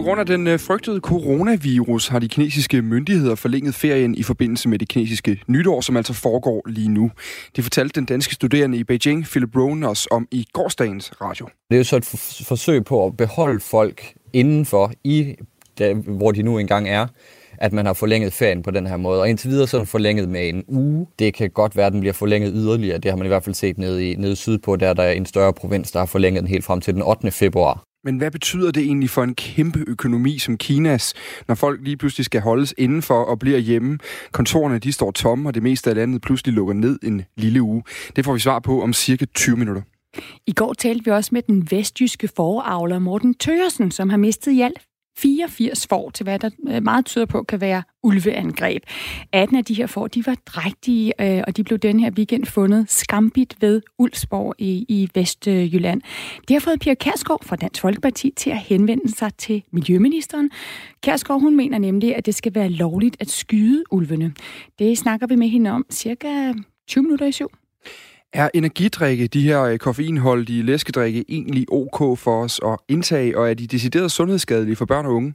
På grund af den øh, frygtede coronavirus har de kinesiske myndigheder forlænget ferien i forbindelse med det kinesiske nytår, som altså foregår lige nu. Det fortalte den danske studerende i Beijing, Philip Rohn, os om i gårsdagens radio. Det er jo så et forsøg på at beholde folk indenfor, i der, hvor de nu engang er, at man har forlænget ferien på den her måde. Og indtil videre så er den forlænget med en uge. Det kan godt være, at den bliver forlænget yderligere. Det har man i hvert fald set nede, i, nede sydpå, der der er en større provins, der har forlænget den helt frem til den 8. februar. Men hvad betyder det egentlig for en kæmpe økonomi som Kinas, når folk lige pludselig skal holdes indenfor og bliver hjemme? Kontorerne de står tomme, og det meste af landet pludselig lukker ned en lille uge. Det får vi svar på om cirka 20 minutter. I går talte vi også med den vestjyske foravler Morten Tørsen, som har mistet i alt 84 får til, hvad der øh, meget tyder på kan være ulveangreb. 18 af de her får, de var drægtige, øh, og de blev den her weekend fundet skambit ved Ulsborg i, i Vestjylland. Det har fået Pia Kærsgaard fra Dansk Folkeparti til at henvende sig til Miljøministeren. Kærsgaard, hun mener nemlig, at det skal være lovligt at skyde ulvene. Det snakker vi med hende om cirka 20 minutter i syv. Er energidrikke, de her øh, koffeinholdige læskedrikke, egentlig ok for os at indtage, og er de decideret sundhedsskadelige for børn og unge?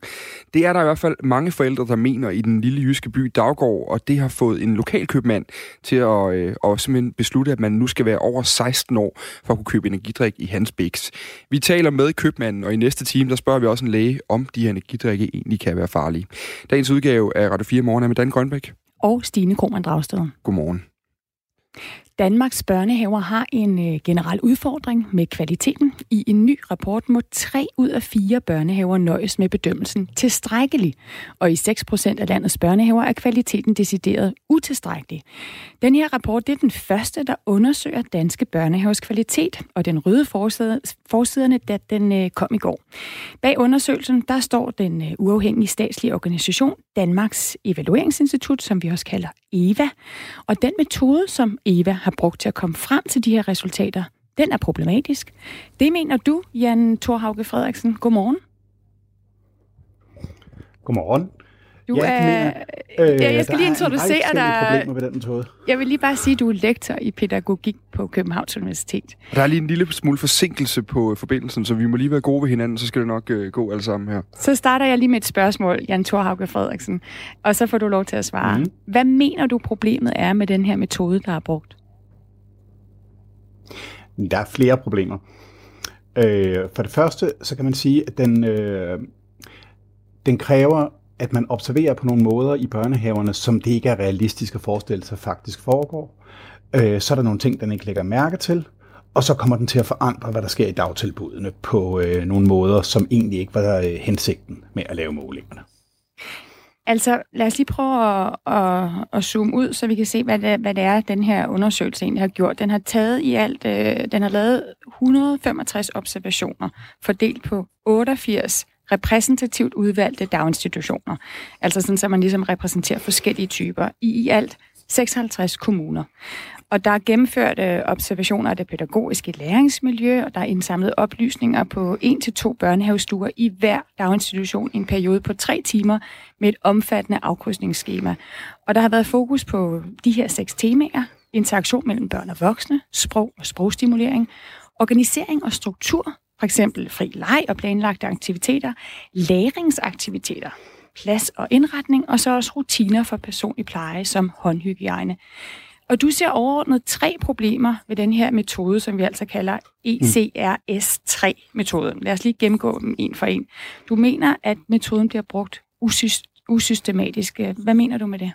Det er der i hvert fald mange forældre, der mener i den lille jyske by Daggård, og det har fået en lokal købmand til at, øh, at simpelthen beslutte, at man nu skal være over 16 år for at kunne købe energidrik i hans biks. Vi taler med købmanden, og i næste time, der spørger vi også en læge, om de her energidrikke egentlig kan være farlige. Dagens udgave af Radio 4 Morgen er med Dan Grønbæk. Og Stine Krohmann Dragsted. Godmorgen. Danmarks børnehaver har en øh, generel udfordring med kvaliteten. I en ny rapport må tre ud af fire børnehaver nøjes med bedømmelsen tilstrækkelig. Og i 6 procent af landets børnehaver er kvaliteten decideret utilstrækkelig. Den her rapport det er den første, der undersøger danske børnehavers kvalitet, og den røde forsiderne, da den øh, kom i går. Bag undersøgelsen, der står den øh, uafhængige statslige organisation Danmarks Evalueringsinstitut, som vi også kalder EVA. Og den metode, som EVA har brugt til at komme frem til de her resultater, den er problematisk. Det mener du, Jan Thorhauge Frederiksen. Godmorgen. Godmorgen. Du ja, er... Øh, ja, jeg skal lige introducere dig. med den metode. Jeg vil lige bare sige, at du er lektor i pædagogik på Københavns Universitet. Og der er lige en lille smule forsinkelse på forbindelsen, så vi må lige være gode ved hinanden, så skal det nok øh, gå alle sammen her. Så starter jeg lige med et spørgsmål, Jan Thorhauge Frederiksen, og så får du lov til at svare. Mm. Hvad mener du problemet er med den her metode, der er brugt? Der er flere problemer. Øh, for det første, så kan man sige, at den, øh, den kræver at man observerer på nogle måder i børnehaverne, som det ikke er realistisk at forestille sig faktisk foregår. Øh, så er der nogle ting, den ikke lægger mærke til, og så kommer den til at forandre, hvad der sker i dagtilbudene på øh, nogle måder, som egentlig ikke var øh, hensigten med at lave målingerne. Altså, lad os lige prøve at, at, at zoome ud, så vi kan se, hvad det, hvad det er, den her undersøgelse egentlig har gjort. Den har taget i alt, øh, den har lavet 165 observationer, fordelt på 88 repræsentativt udvalgte daginstitutioner. Altså sådan, så man ligesom repræsenterer forskellige typer i i alt 56 kommuner. Og der er gennemført øh, observationer af det pædagogiske læringsmiljø, og der er indsamlet oplysninger på en til to børnehavestuer i hver daginstitution i en periode på tre timer med et omfattende afkrydsningsskema. Og der har været fokus på de her seks temaer. Interaktion mellem børn og voksne, sprog og sprogstimulering, organisering og struktur, for eksempel fri leg og planlagte aktiviteter, læringsaktiviteter, plads og indretning, og så også rutiner for personlig pleje som håndhygiejne. Og du ser overordnet tre problemer ved den her metode, som vi altså kalder ECRS3-metoden. Lad os lige gennemgå dem en for en. Du mener, at metoden bliver brugt usystematisk. Hvad mener du med det?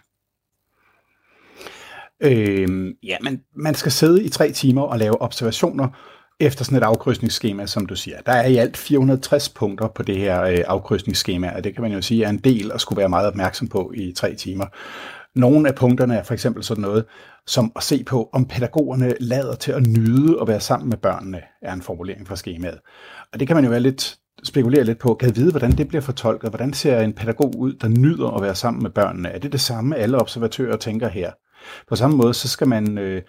Øhm, ja, man, man skal sidde i tre timer og lave observationer efter sådan et afkrydsningsskema, som du siger. Der er i alt 460 punkter på det her øh, afkrydsningsskema, og det kan man jo sige er en del at skulle være meget opmærksom på i tre timer. Nogle af punkterne er for eksempel sådan noget, som at se på, om pædagogerne lader til at nyde at være sammen med børnene, er en formulering fra skemaet. Og det kan man jo være lidt spekulere lidt på, kan vide, hvordan det bliver fortolket. Hvordan ser en pædagog ud, der nyder at være sammen med børnene? Er det det samme, alle observatører tænker her? På samme måde, så skal man øh,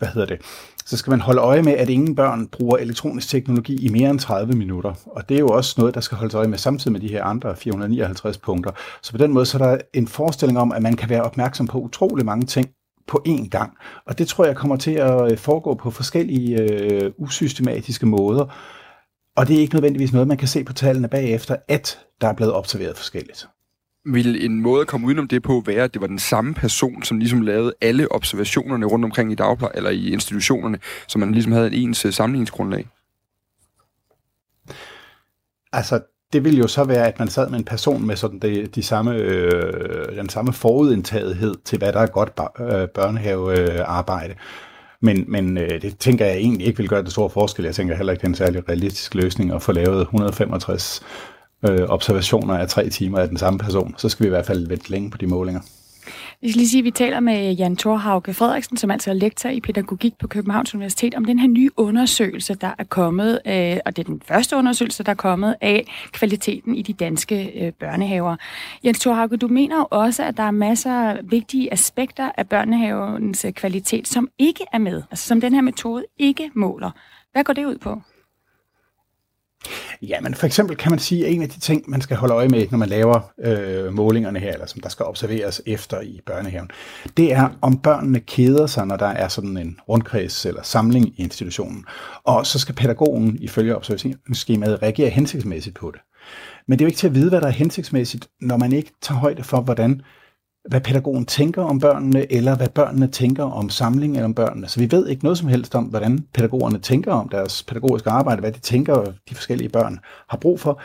hvad hedder det, så skal man holde øje med, at ingen børn bruger elektronisk teknologi i mere end 30 minutter. Og det er jo også noget, der skal holdes øje med samtidig med de her andre 459 punkter. Så på den måde så er der en forestilling om, at man kan være opmærksom på utrolig mange ting på én gang. Og det tror jeg kommer til at øh, foregå på forskellige øh, usystematiske måder. Og det er ikke nødvendigvis noget, man kan se på tallene bagefter, at der er blevet observeret forskelligt. Vil en måde at komme udenom det på være, at det var den samme person, som ligesom lavede alle observationerne rundt omkring i dagpleje eller i institutionerne, så man ligesom havde en ens øh, sammenligningsgrundlag? Altså, det ville jo så være, at man sad med en person med sådan de, de samme, øh, den samme forudindtagethed til, hvad der er godt øh, børnehavearbejde. Men, men øh, det tænker jeg egentlig ikke vil gøre det store forskel. Jeg tænker heller ikke, det er en særlig realistisk løsning at få lavet 165 øh, observationer af tre timer af den samme person. Så skal vi i hvert fald vente længe på de målinger. Jeg skal lige sige, at vi taler med Jan Thorhauke Frederiksen, som altså er lektor i pædagogik på Københavns Universitet, om den her nye undersøgelse, der er kommet, øh, og det er den første undersøgelse, der er kommet af kvaliteten i de danske øh, børnehaver. Jens Thorhauke, du mener jo også, at der er masser af vigtige aspekter af børnehavens kvalitet, som ikke er med, altså som den her metode ikke måler. Hvad går det ud på? Ja, men for eksempel kan man sige, at en af de ting, man skal holde øje med, når man laver øh, målingerne her, eller som der skal observeres efter i børnehaven, det er, om børnene keder sig, når der er sådan en rundkreds eller samling i institutionen. Og så skal pædagogen ifølge observationsskemaet reagere hensigtsmæssigt på det. Men det er jo ikke til at vide, hvad der er hensigtsmæssigt, når man ikke tager højde for, hvordan hvad pædagogen tænker om børnene, eller hvad børnene tænker om samlingen eller om børnene. Så vi ved ikke noget som helst om, hvordan pædagogerne tænker om deres pædagogiske arbejde, hvad de tænker, de forskellige børn har brug for.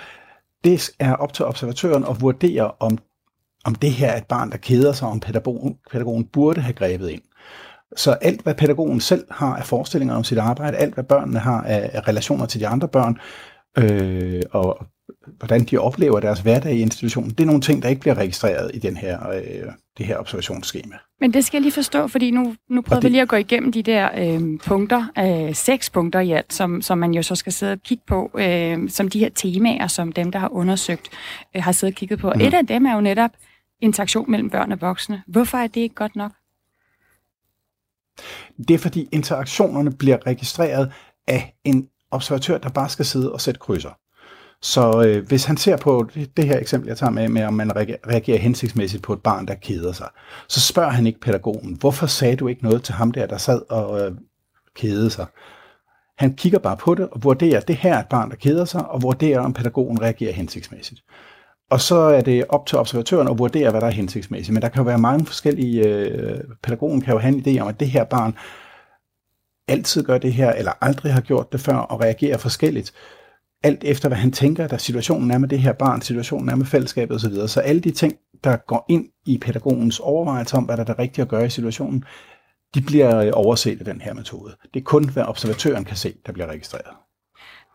Det er op til observatøren at vurdere, om, om det her er et barn, der keder sig, om pædagogen, pædagogen burde have grebet ind. Så alt, hvad pædagogen selv har af forestillinger om sit arbejde, alt, hvad børnene har af relationer til de andre børn, øh, og hvordan de oplever deres hverdag i institutionen, det er nogle ting, der ikke bliver registreret i den her, øh, det her observationsskema. Men det skal jeg lige forstå, fordi nu, nu prøver det, vi lige at gå igennem de der øh, punkter, øh, seks punkter i alt, som, som man jo så skal sidde og kigge på, øh, som de her temaer, som dem, der har undersøgt, øh, har siddet og kigget på. Mm. Et af dem er jo netop interaktion mellem børn og voksne. Hvorfor er det ikke godt nok? Det er fordi interaktionerne bliver registreret af en observatør, der bare skal sidde og sætte krydser. Så øh, hvis han ser på det, her eksempel, jeg tager med, med, om man reagerer hensigtsmæssigt på et barn, der keder sig, så spørger han ikke pædagogen, hvorfor sagde du ikke noget til ham der, der sad og øh, kede sig? Han kigger bare på det og vurderer, det her er et barn, der keder sig, og vurderer, om pædagogen reagerer hensigtsmæssigt. Og så er det op til observatøren at vurdere, hvad der er hensigtsmæssigt. Men der kan jo være mange forskellige... Øh, pædagogen kan jo have en idé om, at det her barn altid gør det her, eller aldrig har gjort det før, og reagerer forskelligt alt efter hvad han tænker, der situationen er med det her barn, situationen er med fællesskabet osv. Så alle de ting, der går ind i pædagogens overvejelse om, hvad der er det rigtige at gøre i situationen, de bliver øh, overset af den her metode. Det er kun, hvad observatøren kan se, der bliver registreret.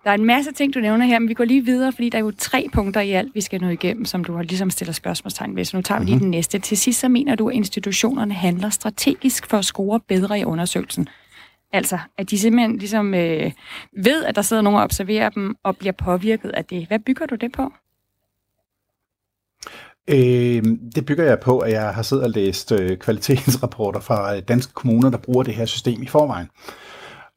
Der er en masse ting, du nævner her, men vi går lige videre, fordi der er jo tre punkter i alt, vi skal nå igennem, som du har ligesom stillet spørgsmålstegn ved. Så nu tager vi lige mm-hmm. den næste. Til sidst så mener du, at institutionerne handler strategisk for at score bedre i undersøgelsen. Altså, at de simpelthen ligesom øh, ved, at der sidder nogen og observerer dem, og bliver påvirket af det. Hvad bygger du det på? Øh, det bygger jeg på, at jeg har siddet og læst øh, kvalitetsrapporter fra øh, danske kommuner, der bruger det her system i forvejen.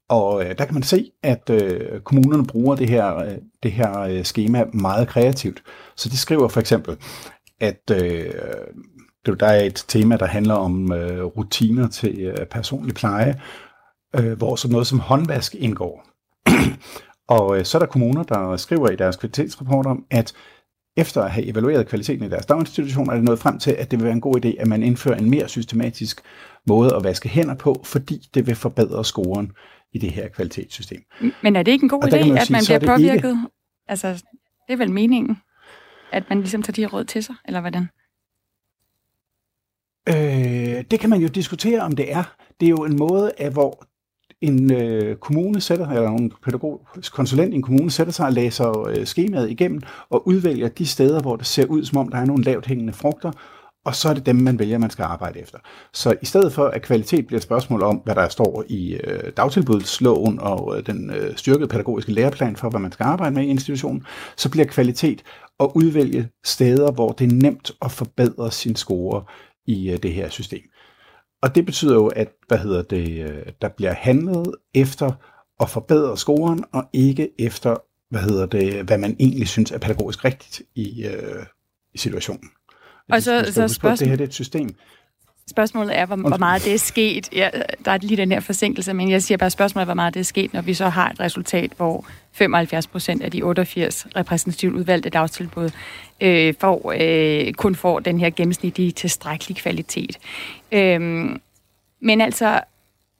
Og øh, der kan man se, at øh, kommunerne bruger det her, øh, det her øh, schema meget kreativt. Så de skriver for eksempel, at øh, der er et tema, der handler om øh, rutiner til øh, personlig pleje, øh, hvor sådan noget som håndvask indgår. og øh, så er der kommuner, der skriver i deres kvalitetsrapporter, at efter at have evalueret kvaliteten i deres daginstitution, er det nået frem til, at det vil være en god idé, at man indfører en mere systematisk måde at vaske hænder på, fordi det vil forbedre scoren i det her kvalitetssystem. Men er det ikke en god idé, man at man bliver påvirket? Ikke... Altså, det er vel meningen, at man ligesom tager de råd til sig, eller hvordan? Øh, det kan man jo diskutere, om det er. Det er jo en måde, af, hvor en øh, kommune sætter, eller en pædagogisk konsulent i en kommune sætter sig og læser øh, skemaet igennem og udvælger de steder, hvor det ser ud, som om der er nogle lavt hængende frugter, og så er det dem, man vælger, man skal arbejde efter. Så i stedet for, at kvalitet bliver et spørgsmål om, hvad der står i øh, dagtilbudsloven og øh, den øh, styrkede pædagogiske læreplan for, hvad man skal arbejde med i institutionen, så bliver kvalitet at udvælge steder, hvor det er nemt at forbedre sin score i øh, det her system. Og det betyder jo, at hvad hedder det, øh, der bliver handlet efter at forbedre scoren, og ikke efter, hvad hedder det, hvad man egentlig synes er pædagogisk rigtigt i, øh, i situationen. Og så, så spørgsmålet... Det her det er et system. Spørgsmålet er, hvor, hvor meget det er sket. Ja, der er lige den her forsinkelse, men jeg siger bare spørgsmålet, hvor meget det er sket, når vi så har et resultat, hvor 75 procent af de 88 repræsentativt udvalgte dagtilbud øh, får, øh, kun får den her gennemsnitlige tilstrækkelige kvalitet. Øhm, men altså,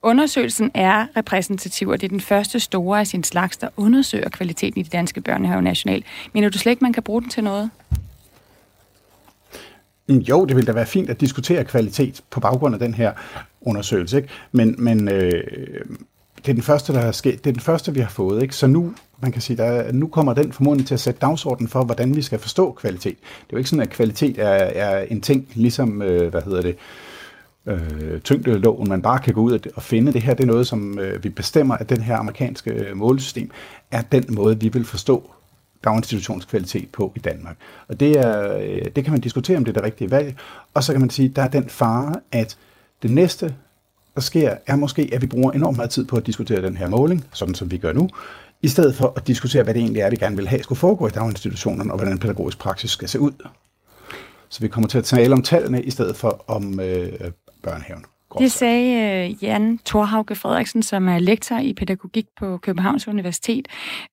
undersøgelsen er repræsentativ, og det er den første store af sin slags, der undersøger kvaliteten i de danske børnehaver nationalt. Mener du slet ikke, man kan bruge den til noget? Mm, jo, det ville da være fint at diskutere kvalitet på baggrund af den her undersøgelse, ikke? men, men øh, det er den første, der er sket. Det er den første, vi har fået. Ikke? Så nu, man kan sige, der, nu kommer den formodentlig til at sætte dagsordenen for, hvordan vi skal forstå kvalitet. Det er jo ikke sådan, at kvalitet er, er en ting, ligesom, øh, hvad hedder det, øh, tyngdeloven, man bare kan gå ud og finde. Det her det er noget, som øh, vi bestemmer, at den her amerikanske målsystem er den måde, vi vil forstå daginstitutionskvalitet på i Danmark. Og det, er, øh, det kan man diskutere, om det er det rigtige valg. Og så kan man sige, at der er den fare, at det næste, der sker, er måske, at vi bruger enormt meget tid på at diskutere den her måling, sådan som vi gør nu, i stedet for at diskutere, hvad det egentlig er, vi gerne vil have skulle foregå i daginstitutionerne, og hvordan pædagogisk praksis skal se ud. Så vi kommer til at tale om tallene, i stedet for om øh, børnehaven. Det sagde uh, Jan Thorhauge Frederiksen, som er lektor i pædagogik på Københavns Universitet.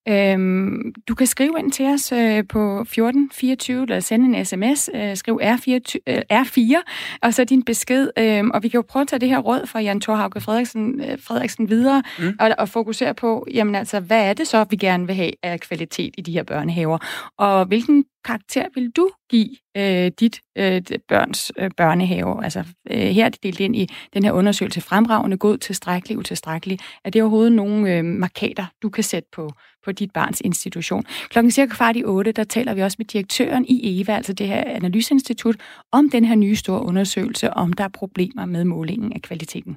Øhm, du kan skrive ind til os uh, på 1424, eller sende en sms, uh, skriv R4, uh, R4, og så din besked. Um, og vi kan jo prøve at tage det her råd fra Jan Thorhauge Frederiksen, Frederiksen videre, mm. og, og fokusere på, jamen altså, hvad er det så, vi gerne vil have af kvalitet i de her børnehaver? Og hvilken karakter vil du give øh, dit øh, børns øh, børnehave? Altså øh, her er det delt ind i den her undersøgelse fremragende, god, tilstrækkelig, utilstrækkelig. Er det overhovedet nogle øh, markater, du kan sætte på, på dit barns institution? Klokken cirka kvart i otte, der taler vi også med direktøren i EVA, altså det her analyseinstitut, om den her nye store undersøgelse, om der er problemer med målingen af kvaliteten.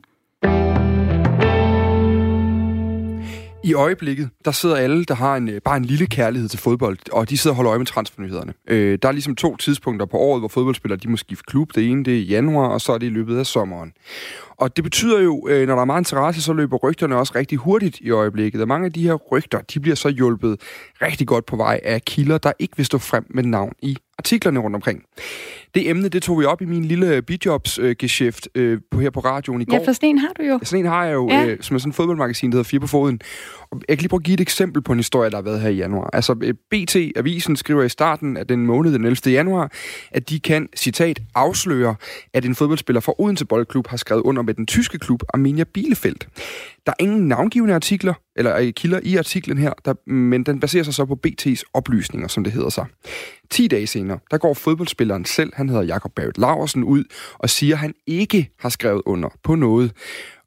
I øjeblikket, der sidder alle, der har en, øh, bare en lille kærlighed til fodbold, og de sidder og holder øje med transfernyhederne. Øh, der er ligesom to tidspunkter på året, hvor fodboldspillere de må skifte klub. Det ene det er i januar, og så er det i løbet af sommeren. Og det betyder jo, øh, når der er meget interesse, så løber rygterne også rigtig hurtigt i øjeblikket. Og mange af de her rygter, de bliver så hjulpet rigtig godt på vej af kilder, der ikke vil stå frem med navn i artiklerne rundt omkring. Det emne, det tog vi op i min lille bidjobs-geschæft øh, på, her på radioen i går. Ja, for sådan en har du jo. Sådan en har jeg jo, ja. øh, som er sådan en fodboldmagasin, der hedder Fire på Foden. Og jeg kan lige prøve at give et eksempel på en historie, der har været her i januar. Altså, øh, BT Avisen skriver i starten af den måned, den 11. januar, at de kan, citat, afsløre, at en fodboldspiller fra Odense Boldklub har skrevet under med den tyske klub Arminia Bielefeld. Der er ingen navngivende artikler, eller øh, kilder i artiklen her, der, men den baserer sig så på BT's oplysninger, som det hedder sig. 10 dage senere, der går fodboldspilleren selv, han hedder Jakob Barrett Laversen, ud og siger, at han ikke har skrevet under på noget.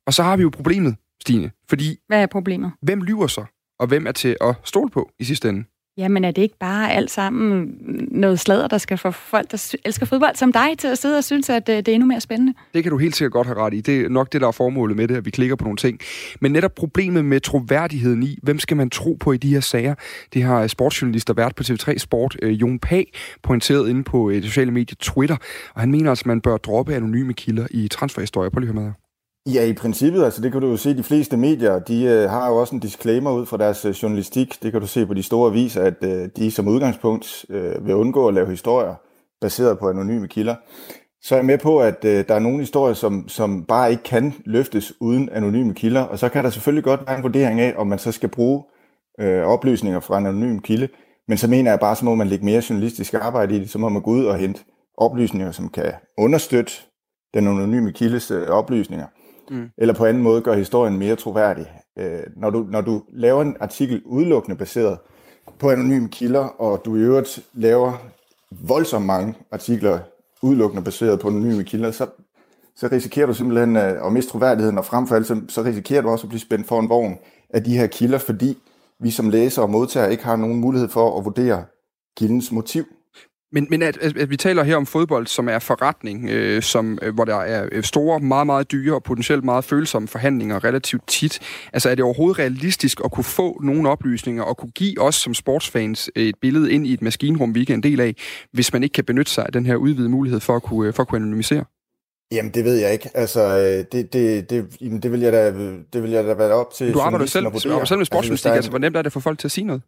Og så har vi jo problemet, Stine, fordi... Hvad er problemet? Hvem lyver så? Og hvem er til at stole på i sidste ende? Jamen er det ikke bare alt sammen noget sladder, der skal få folk, der elsker fodbold som dig, til at sidde og synes, at øh, det er endnu mere spændende? Det kan du helt sikkert godt have ret i. Det er nok det, der er formålet med det, at vi klikker på nogle ting. Men netop problemet med troværdigheden i, hvem skal man tro på i de her sager, det har sportsjournalister været på TV3 Sport, øh, Jon Pag, pointeret inde på øh, sociale medier Twitter. Og han mener altså, at man bør droppe anonyme kilder i transferhistorier. Prøv lige at høre med Ja, i princippet, altså det kan du jo se, de fleste medier, de øh, har jo også en disclaimer ud fra deres øh, journalistik. Det kan du se på de store aviser, at øh, de som udgangspunkt øh, vil undgå at lave historier baseret på anonyme kilder. Så er jeg med på, at øh, der er nogle historier, som, som bare ikke kan løftes uden anonyme kilder, og så kan der selvfølgelig godt være en vurdering af, om man så skal bruge øh, oplysninger fra en anonym kilde. Men så mener jeg bare, så må man lægge mere journalistisk arbejde i det, så må man gå ud og hente oplysninger, som kan understøtte den anonyme kildes øh, oplysninger mm. eller på anden måde gør historien mere troværdig. Øh, når, du, når du laver en artikel udelukkende baseret på anonyme kilder, og du i øvrigt laver voldsomt mange artikler udelukkende baseret på anonyme kilder, så, så risikerer du simpelthen øh, at miste troværdigheden, og frem for alt, så, så risikerer du også at blive spændt for en vogn af de her kilder, fordi vi som læser og modtager ikke har nogen mulighed for at vurdere kildens motiv. Men, men at, at, vi taler her om fodbold, som er forretning, øh, som, øh, hvor der er øh, store, meget, meget dyre og potentielt meget følsomme forhandlinger relativt tit. Altså er det overhovedet realistisk at kunne få nogle oplysninger og kunne give os som sportsfans et billede ind i et maskinrum, vi ikke er en del af, hvis man ikke kan benytte sig af den her udvidede mulighed for at kunne, for at kunne anonymisere? Jamen, det ved jeg ikke. Altså, øh, det, det, det, det, vil jeg da, det vil jeg da være op til Du arbejder selv, arbejder selv med sportsjournalistik, altså, altså hvor nemt er det for folk til at sige noget?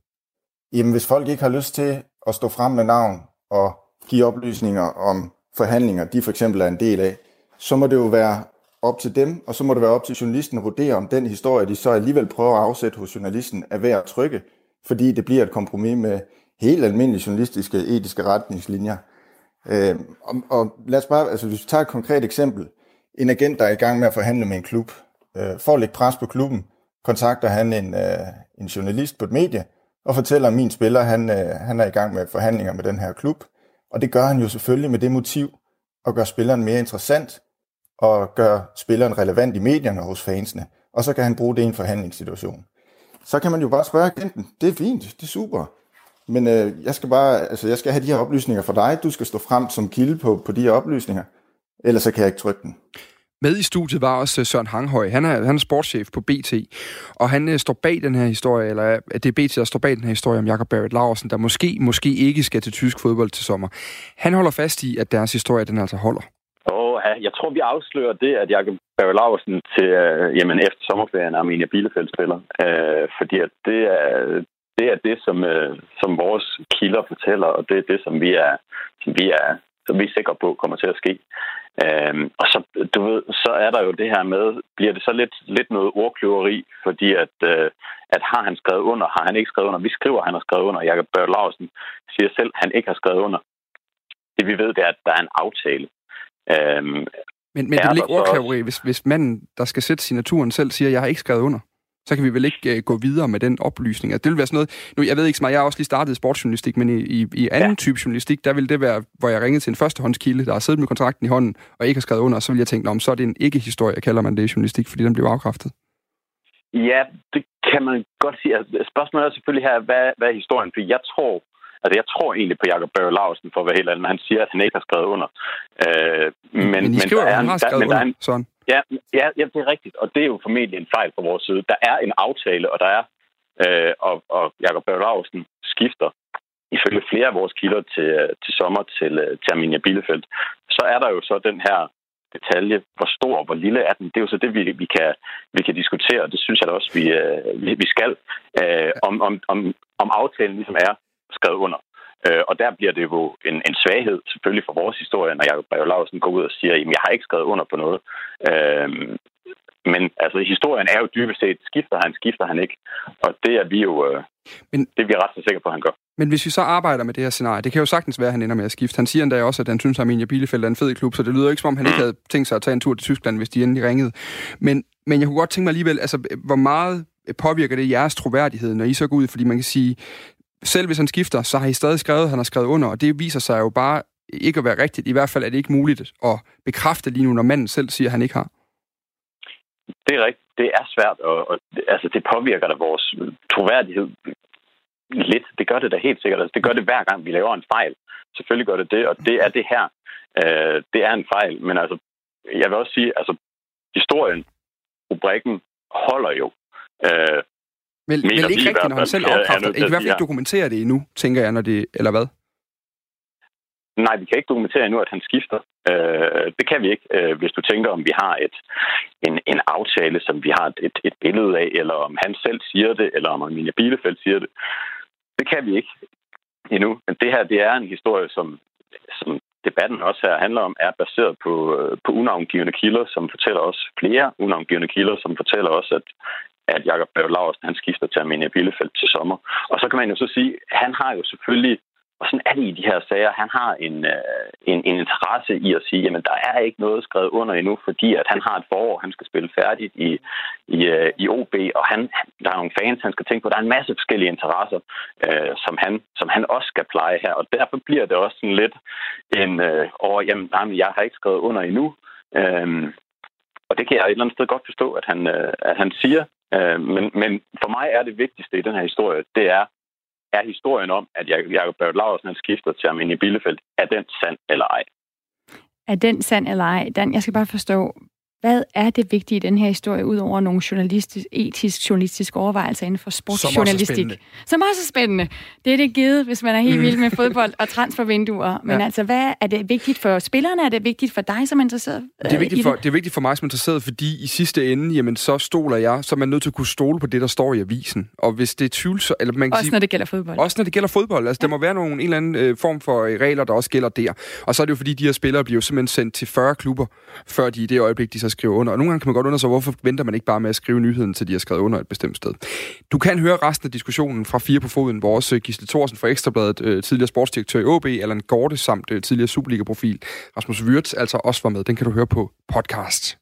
Jamen, hvis folk ikke har lyst til at stå frem med navn og give oplysninger om forhandlinger, de for eksempel er en del af, så må det jo være op til dem, og så må det være op til journalisten at vurdere, om den historie, de så alligevel prøver at afsætte hos journalisten, er værd at trykke, fordi det bliver et kompromis med helt almindelige journalistiske etiske retningslinjer. Øh, og, og lad os bare, altså hvis vi tager et konkret eksempel. En agent, der er i gang med at forhandle med en klub, øh, for at lægge pres på klubben, kontakter han en, øh, en journalist på et medie, og fortæller, at min spiller han, øh, han er i gang med forhandlinger med den her klub. Og det gør han jo selvfølgelig med det motiv at gøre spilleren mere interessant, og gøre spilleren relevant i medierne hos fansene. Og så kan han bruge det i en forhandlingssituation. Så kan man jo bare spørge agenten, det er fint, det er super. Men øh, jeg skal bare, altså jeg skal have de her oplysninger fra dig. Du skal stå frem som kilde på, på de her oplysninger. Ellers så kan jeg ikke trykke den. Med i studiet var også øh, Søren Hanghøj. Han er, han er sportschef på BT, og han øh, står bag den her historie, eller øh, det er BT, der står bag den her historie om Jakob Barrett Larsen, der måske, måske ikke skal til tysk fodbold til sommer. Han holder fast i, at deres historie, den altså holder. Oh, ja. Jeg tror, vi afslører det, at Jakob Barrett Larsen til, øh, jamen, efter sommerferien er Arminia Bielefeld spiller. Fordi at det er, det er det, som, øh, som vores kilder fortæller, og det er det, som vi er, som vi er, som vi er sikre på kommer til at ske. Øhm, og så, du ved, så er der jo det her med, bliver det så lidt, lidt noget ordkløveri, fordi at, øh, at har han skrevet under, har han ikke skrevet under. Vi skriver, at han har skrevet under. Jakob Børge Larsen siger selv, at han ikke har skrevet under. Det vi ved, det er, at der er en aftale. Øhm, men, men det er ikke ordkløveri, hvis, hvis manden, der skal sætte signaturen selv, siger, at jeg har ikke skrevet under? Så kan vi vel ikke uh, gå videre med den oplysning. Altså, det vil være sådan noget, nu, jeg ved ikke så meget, jeg har også lige startet sportsjournalistik, men i, i, i anden ja. type journalistik, der vil det være, hvor jeg ringede til en førstehåndskilde, der har siddet med kontrakten i hånden, og ikke har skrevet under, så vil jeg tænke, om så er det en ikke-historie, kalder man det i journalistik, fordi den blev afkræftet. Ja, det kan man godt sige. Altså, spørgsmålet er selvfølgelig her, hvad, hvad er historien? For jeg tror, Altså, jeg tror egentlig på Jacob Børge Larsen, for at være helt ærlig, men han siger, at han ikke har skrevet under. Øh, men, men, I skriver, men der er, han har skrevet der, under, der er en, sådan. Ja, ja, ja, det er rigtigt, og det er jo formentlig en fejl fra vores side. Der er en aftale, og der er, øh, og, og Jacob Børge skifter ifølge flere af vores kilder til, øh, til sommer til, øh, til Arminia Bielefeldt, Så er der jo så den her detalje, hvor stor og hvor lille er den. Det er jo så det, vi, vi, kan, vi kan diskutere, og det synes jeg da også, vi, øh, vi, vi skal, øh, om, om, om, om aftalen ligesom er skrevet under. Øh, og der bliver det jo en, en svaghed, selvfølgelig for vores historie, når Jacob Lausen går ud og siger, at jeg har ikke skrevet under på noget. Øh, men altså, historien er jo dybest set, skifter han, skifter han ikke. Og det er vi jo øh, men, det er vi ret så sikre på, at han gør. Men hvis vi så arbejder med det her scenarie, det kan jo sagtens være, at han ender med at skifte. Han siger endda også, at han synes, at Arminia Bielefeld er en fed klub, så det lyder ikke, som om han ikke havde tænkt sig at tage en tur til Tyskland, hvis de endelig ringede. Men, men jeg kunne godt tænke mig alligevel, altså, hvor meget påvirker det jeres troværdighed, når I så går ud? Fordi man kan sige, selv hvis han skifter, så har I stadig skrevet, at han har skrevet under, og det viser sig jo bare ikke at være rigtigt. I hvert fald er det ikke muligt at bekræfte lige nu, når manden selv siger, at han ikke har. Det er rigtigt. Det er svært, og, og altså, det påvirker da vores troværdighed lidt. Det gør det da helt sikkert. Altså, det gør det hver gang, vi laver en fejl. Selvfølgelig gør det det, og det er det her. Øh, det er en fejl, men altså, jeg vil også sige, altså, historien, rubrikken, holder jo. Øh, men, men ikke rigtigt, når han selv afkræfter. I hvert fald ikke dokumentere det endnu, tænker jeg, når det, eller hvad? Nej, vi kan ikke dokumentere endnu, at han skifter. Øh, det kan vi ikke, øh, hvis du tænker, om vi har et, en, en aftale, som vi har et, et billede af, eller om han selv siger det, eller om Amelia Bielefeld siger det. Det kan vi ikke endnu. Men det her, det er en historie, som, som debatten også her handler om, er baseret på, øh, på unavngivende kilder, som fortæller os flere unavngivende kilder, som fortæller os, at, at Jakob Berg Laursen, han skifter til Arminia Bielefeldt til sommer. Og så kan man jo så sige, han har jo selvfølgelig og sådan er det i de her sager. Han har en, øh, en, en interesse i at sige, jamen der er ikke noget skrevet under endnu, fordi at han har et forår, han skal spille færdigt i, i, øh, i OB, og han, der er nogle fans, han skal tænke på. Der er en masse forskellige interesser, øh, som, han, som han også skal pleje her, og derfor bliver det også sådan lidt en øh, over, jamen, nej, jeg har ikke skrevet under endnu. Øh, og det kan jeg et eller andet sted godt forstå, at han, øh, at han siger. Øh, men, men for mig er det vigtigste i den her historie, det er, er historien om, at Jacob Børge Laursen han skifter til Arminia Bielefeld, er den sand eller ej? Er den sand eller ej? Dan, jeg skal bare forstå, hvad er det vigtige i den her historie, ud over nogle journalistisk, etisk journalistiske overvejelser inden for sportsjournalistik? Som, Som også er spændende. Det er det givet, hvis man er helt vild med fodbold og transfervinduer. Men ja. altså, hvad er det vigtigt for spillerne? Er det vigtigt for dig, som er interesseret det er øh, vigtigt for, det? det er vigtigt for mig som interesseret, fordi i sidste ende, jamen, så stoler jeg, så er man nødt til at kunne stole på det, der står i avisen. Og hvis det er tvivl, eller man kan Også sige, når det gælder fodbold. Også når det gælder fodbold. Altså, ja. der må være nogle, en eller anden øh, form for øh, regler, der også gælder der. Og så er det jo fordi, de her spillere bliver jo simpelthen sendt til 40 klubber, før de i det øjeblik, de så skrive under. Og nogle gange kan man godt undre sig, hvorfor venter man ikke bare med at skrive nyheden, til de har skrevet under et bestemt sted. Du kan høre resten af diskussionen fra Fire på Foden, hvor også Gisle Thorsen fra Ekstrabladet, øh, tidligere sportsdirektør i OB, Allan Gorte samt øh, tidligere Superliga-profil Rasmus Wirtz, altså også var med. Den kan du høre på podcast.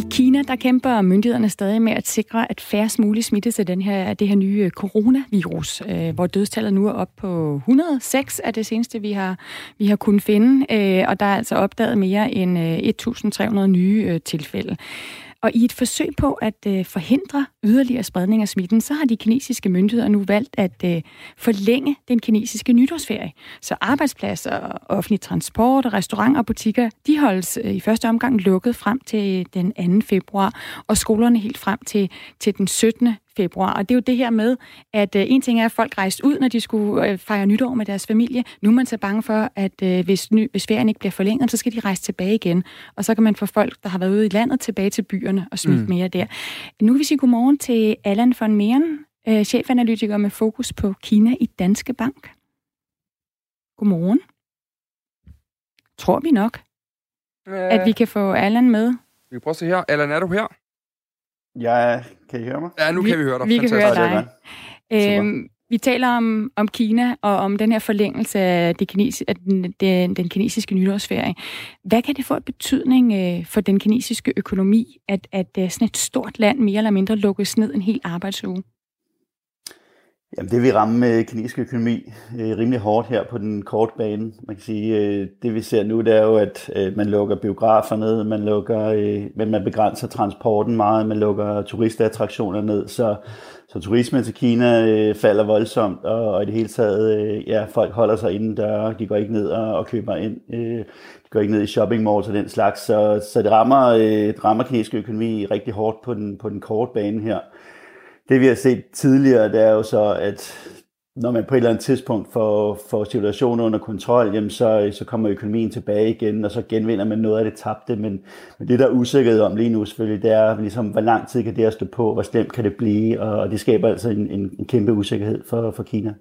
I Kina, der kæmper myndighederne stadig med at sikre, at færrest muligt smittes af den her, det her nye øh, coronavirus, øh, hvor dødstallet nu er op på 106 af det seneste, vi har, vi har kunnet finde, øh, og der er altså opdaget mere end øh, 1.300 nye øh, tilfælde. Og i et forsøg på at øh, forhindre yderligere spredning af smitten, så har de kinesiske myndigheder nu valgt at øh, forlænge den kinesiske nytårsferie. Så arbejdspladser, offentlig transport, restauranter og butikker, de holdes øh, i første omgang lukket frem til øh, den 2. februar, og skolerne helt frem til, til den 17 februar. Og det er jo det her med, at øh, en ting er, at folk rejste ud, når de skulle øh, fejre nytår med deres familie. Nu er man så bange for, at øh, hvis, ny, hvis ferien ikke bliver forlænget, så skal de rejse tilbage igen. Og så kan man få folk, der har været ude i landet, tilbage til byerne og smitte mm. mere der. Nu vil vi sige godmorgen til Allan von Meeren, øh, chefanalytiker med fokus på Kina i Danske Bank. Godmorgen. Tror vi nok, øh... at vi kan få Allan med? Vi kan prøve at se her. Allan, er du her? Ja, kan I høre mig? Ja, nu vi, kan vi høre dig. Vi kan høre dig. Øhm, vi taler om, om Kina og om den her forlængelse af, det kinesi, af den, den, den kinesiske nytårsferie. Hvad kan det få betydning øh, for den kinesiske økonomi, at, at øh, sådan et stort land mere eller mindre lukkes ned en hel arbejdsuge? Jamen, det vil ramme øh, kinesisk økonomi øh, rimelig hårdt her på den korte bane. Man kan sige, øh, det vi ser nu, det er jo, at øh, man lukker biografer ned, man lukker, øh, men man begrænser transporten meget, man lukker turistattraktioner ned, så, så turismen til Kina øh, falder voldsomt, og, og i det hele taget, øh, ja, folk holder sig inden døre, de går ikke ned og, og køber ind, øh, de går ikke ned i shopping malls og den slags, så, så det rammer, øh, det rammer kinesisk økonomi rigtig hårdt på den, på den korte bane her det vi har set tidligere, det er jo så, at når man på et eller andet tidspunkt får, får situationen under kontrol, jamen så, så kommer økonomien tilbage igen, og så genvinder man noget af det tabte. Men, men det, der er usikkerhed om lige nu selvfølgelig, det er, ligesom, hvor lang tid kan det her stå på, hvor slemt kan det blive, og det skaber altså en, en, en kæmpe usikkerhed for, for Kina.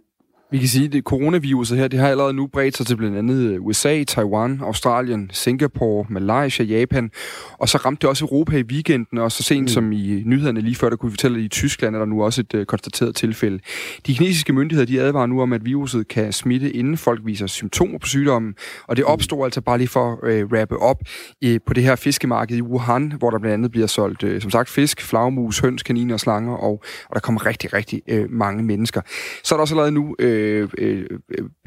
Vi kan sige, at coronaviruset her, det har allerede nu bredt sig til blandt andet øh, USA, Taiwan, Australien, Singapore, Malaysia, Japan, og så ramte det også Europa i weekenden, og så sent mm. som i nyhederne lige før, der kunne vi fortælle, at i Tyskland er der nu også et uh, konstateret tilfælde. De kinesiske myndigheder, de advarer nu om, at viruset kan smitte, inden folk viser symptomer på sygdommen, og det mm. opstår mm. altså bare lige for at uh, rappe op uh, på det her fiskemarked i Wuhan, hvor der blandt andet bliver solgt, uh, som sagt, fisk, flagmus, høns, kaniner og slanger, og, og der kommer rigtig, rigtig uh, mange mennesker. Så er der også allerede nu uh, øh, øh,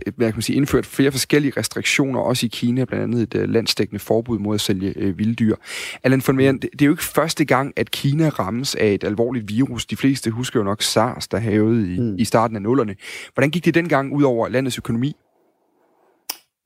hvad kan man sige, indført flere forskellige restriktioner, også i Kina, blandt andet et øh, landsdækkende forbud mod at sælge øh, vilddyr. Allan von Meeren, det, det er jo ikke første gang, at Kina rammes af et alvorligt virus. De fleste husker jo nok SARS, der havede i, mm. i starten af nullerne. Hvordan gik det dengang ud over landets økonomi?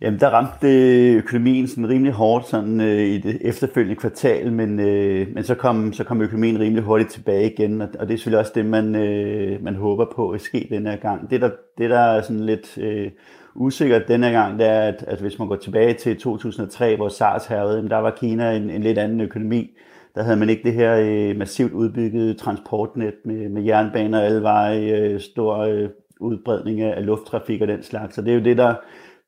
Jamen, der ramte økonomien sådan rimelig hårdt sådan, øh, i det efterfølgende kvartal, men, øh, men så, kom, så kom økonomien rimelig hurtigt tilbage igen, og, og det er selvfølgelig også det, man, øh, man håber på at ske den her gang. Det, der, det, der er sådan lidt øh, usikkert den her gang, det er, at, at hvis man går tilbage til 2003, hvor SARS havde, der var Kina en, en lidt anden økonomi. Der havde man ikke det her øh, massivt udbyggede transportnet med, med jernbaner alle veje, øh, stor øh, udbredning af lufttrafik og den slags. Så det er jo det, der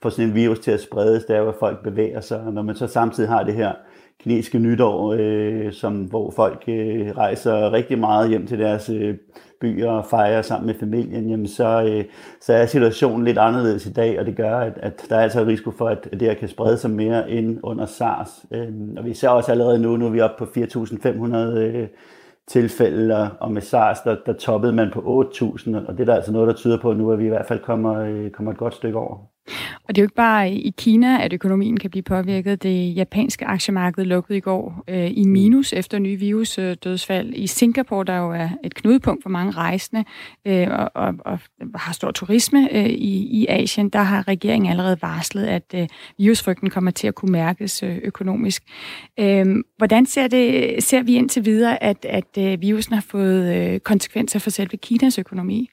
få sådan en virus til at spredes, det er folk bevæger sig. Og når man så samtidig har det her kinesiske nytår, øh, som, hvor folk øh, rejser rigtig meget hjem til deres øh, byer og fejrer sammen med familien, jamen så, øh, så er situationen lidt anderledes i dag, og det gør, at, at der er altså risiko for, at det her kan sprede sig mere end under SARS. Øh, og vi ser også allerede nu, nu er vi oppe på 4.500 øh, tilfælde, og med SARS, der, der toppede man på 8.000, og det er der altså noget, der tyder på nu, at vi i hvert fald kommer, øh, kommer et godt stykke over. Og det er jo ikke bare i Kina, at økonomien kan blive påvirket. Det japanske aktiemarked lukkede i går øh, i minus efter nye virusdødsfald. I Singapore, der jo er et knudepunkt for mange rejsende øh, og, og, og har stor turisme øh, i, i Asien, der har regeringen allerede varslet, at øh, virusfrygten kommer til at kunne mærkes øh, økonomisk. Øh, hvordan ser, det, ser vi indtil videre, at, at øh, virusen har fået øh, konsekvenser for selve Kinas økonomi?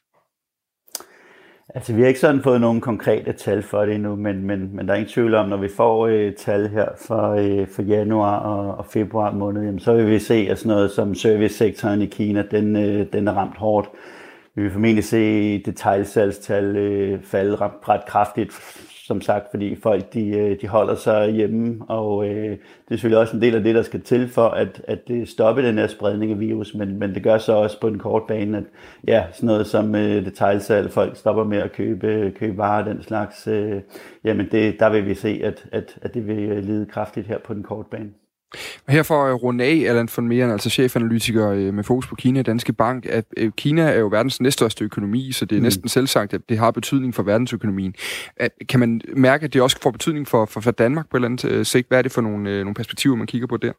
Altså, vi har ikke sådan fået nogle konkrete tal for det endnu, men, men, men der er ingen tvivl om, når vi får øh, tal her for, øh, for januar og, og februar måned, jamen, så vil vi se, at sådan noget som servicesektoren i Kina, den, øh, den er ramt hårdt. Vi vil formentlig se detaljsalgstal øh, falde ret, ret kraftigt som sagt, fordi folk de, øh, de holder sig hjemme, og øh, det er selvfølgelig også en del af det, der skal til for at, at det stoppe den her spredning af virus, men, men det gør så også på den korte bane, at ja, sådan noget som øh, detaljsalg, folk stopper med at købe, øh, købe varer den slags, øh, jamen det, der vil vi se, at, at, at det vil øh, lide kraftigt her på den korte bane. Her for at runde af, Allan von Meeren, altså chefanalytiker øh, med fokus på Kina Danske Bank, at øh, Kina er jo verdens næststørste økonomi, så det er mm. næsten selvsagt, at det har betydning for verdensøkonomien. Kan man mærke, at det også får betydning for, for, for Danmark på et eller andet øh, sigt? Hvad er det for nogle, nogle perspektiver, man kigger på der?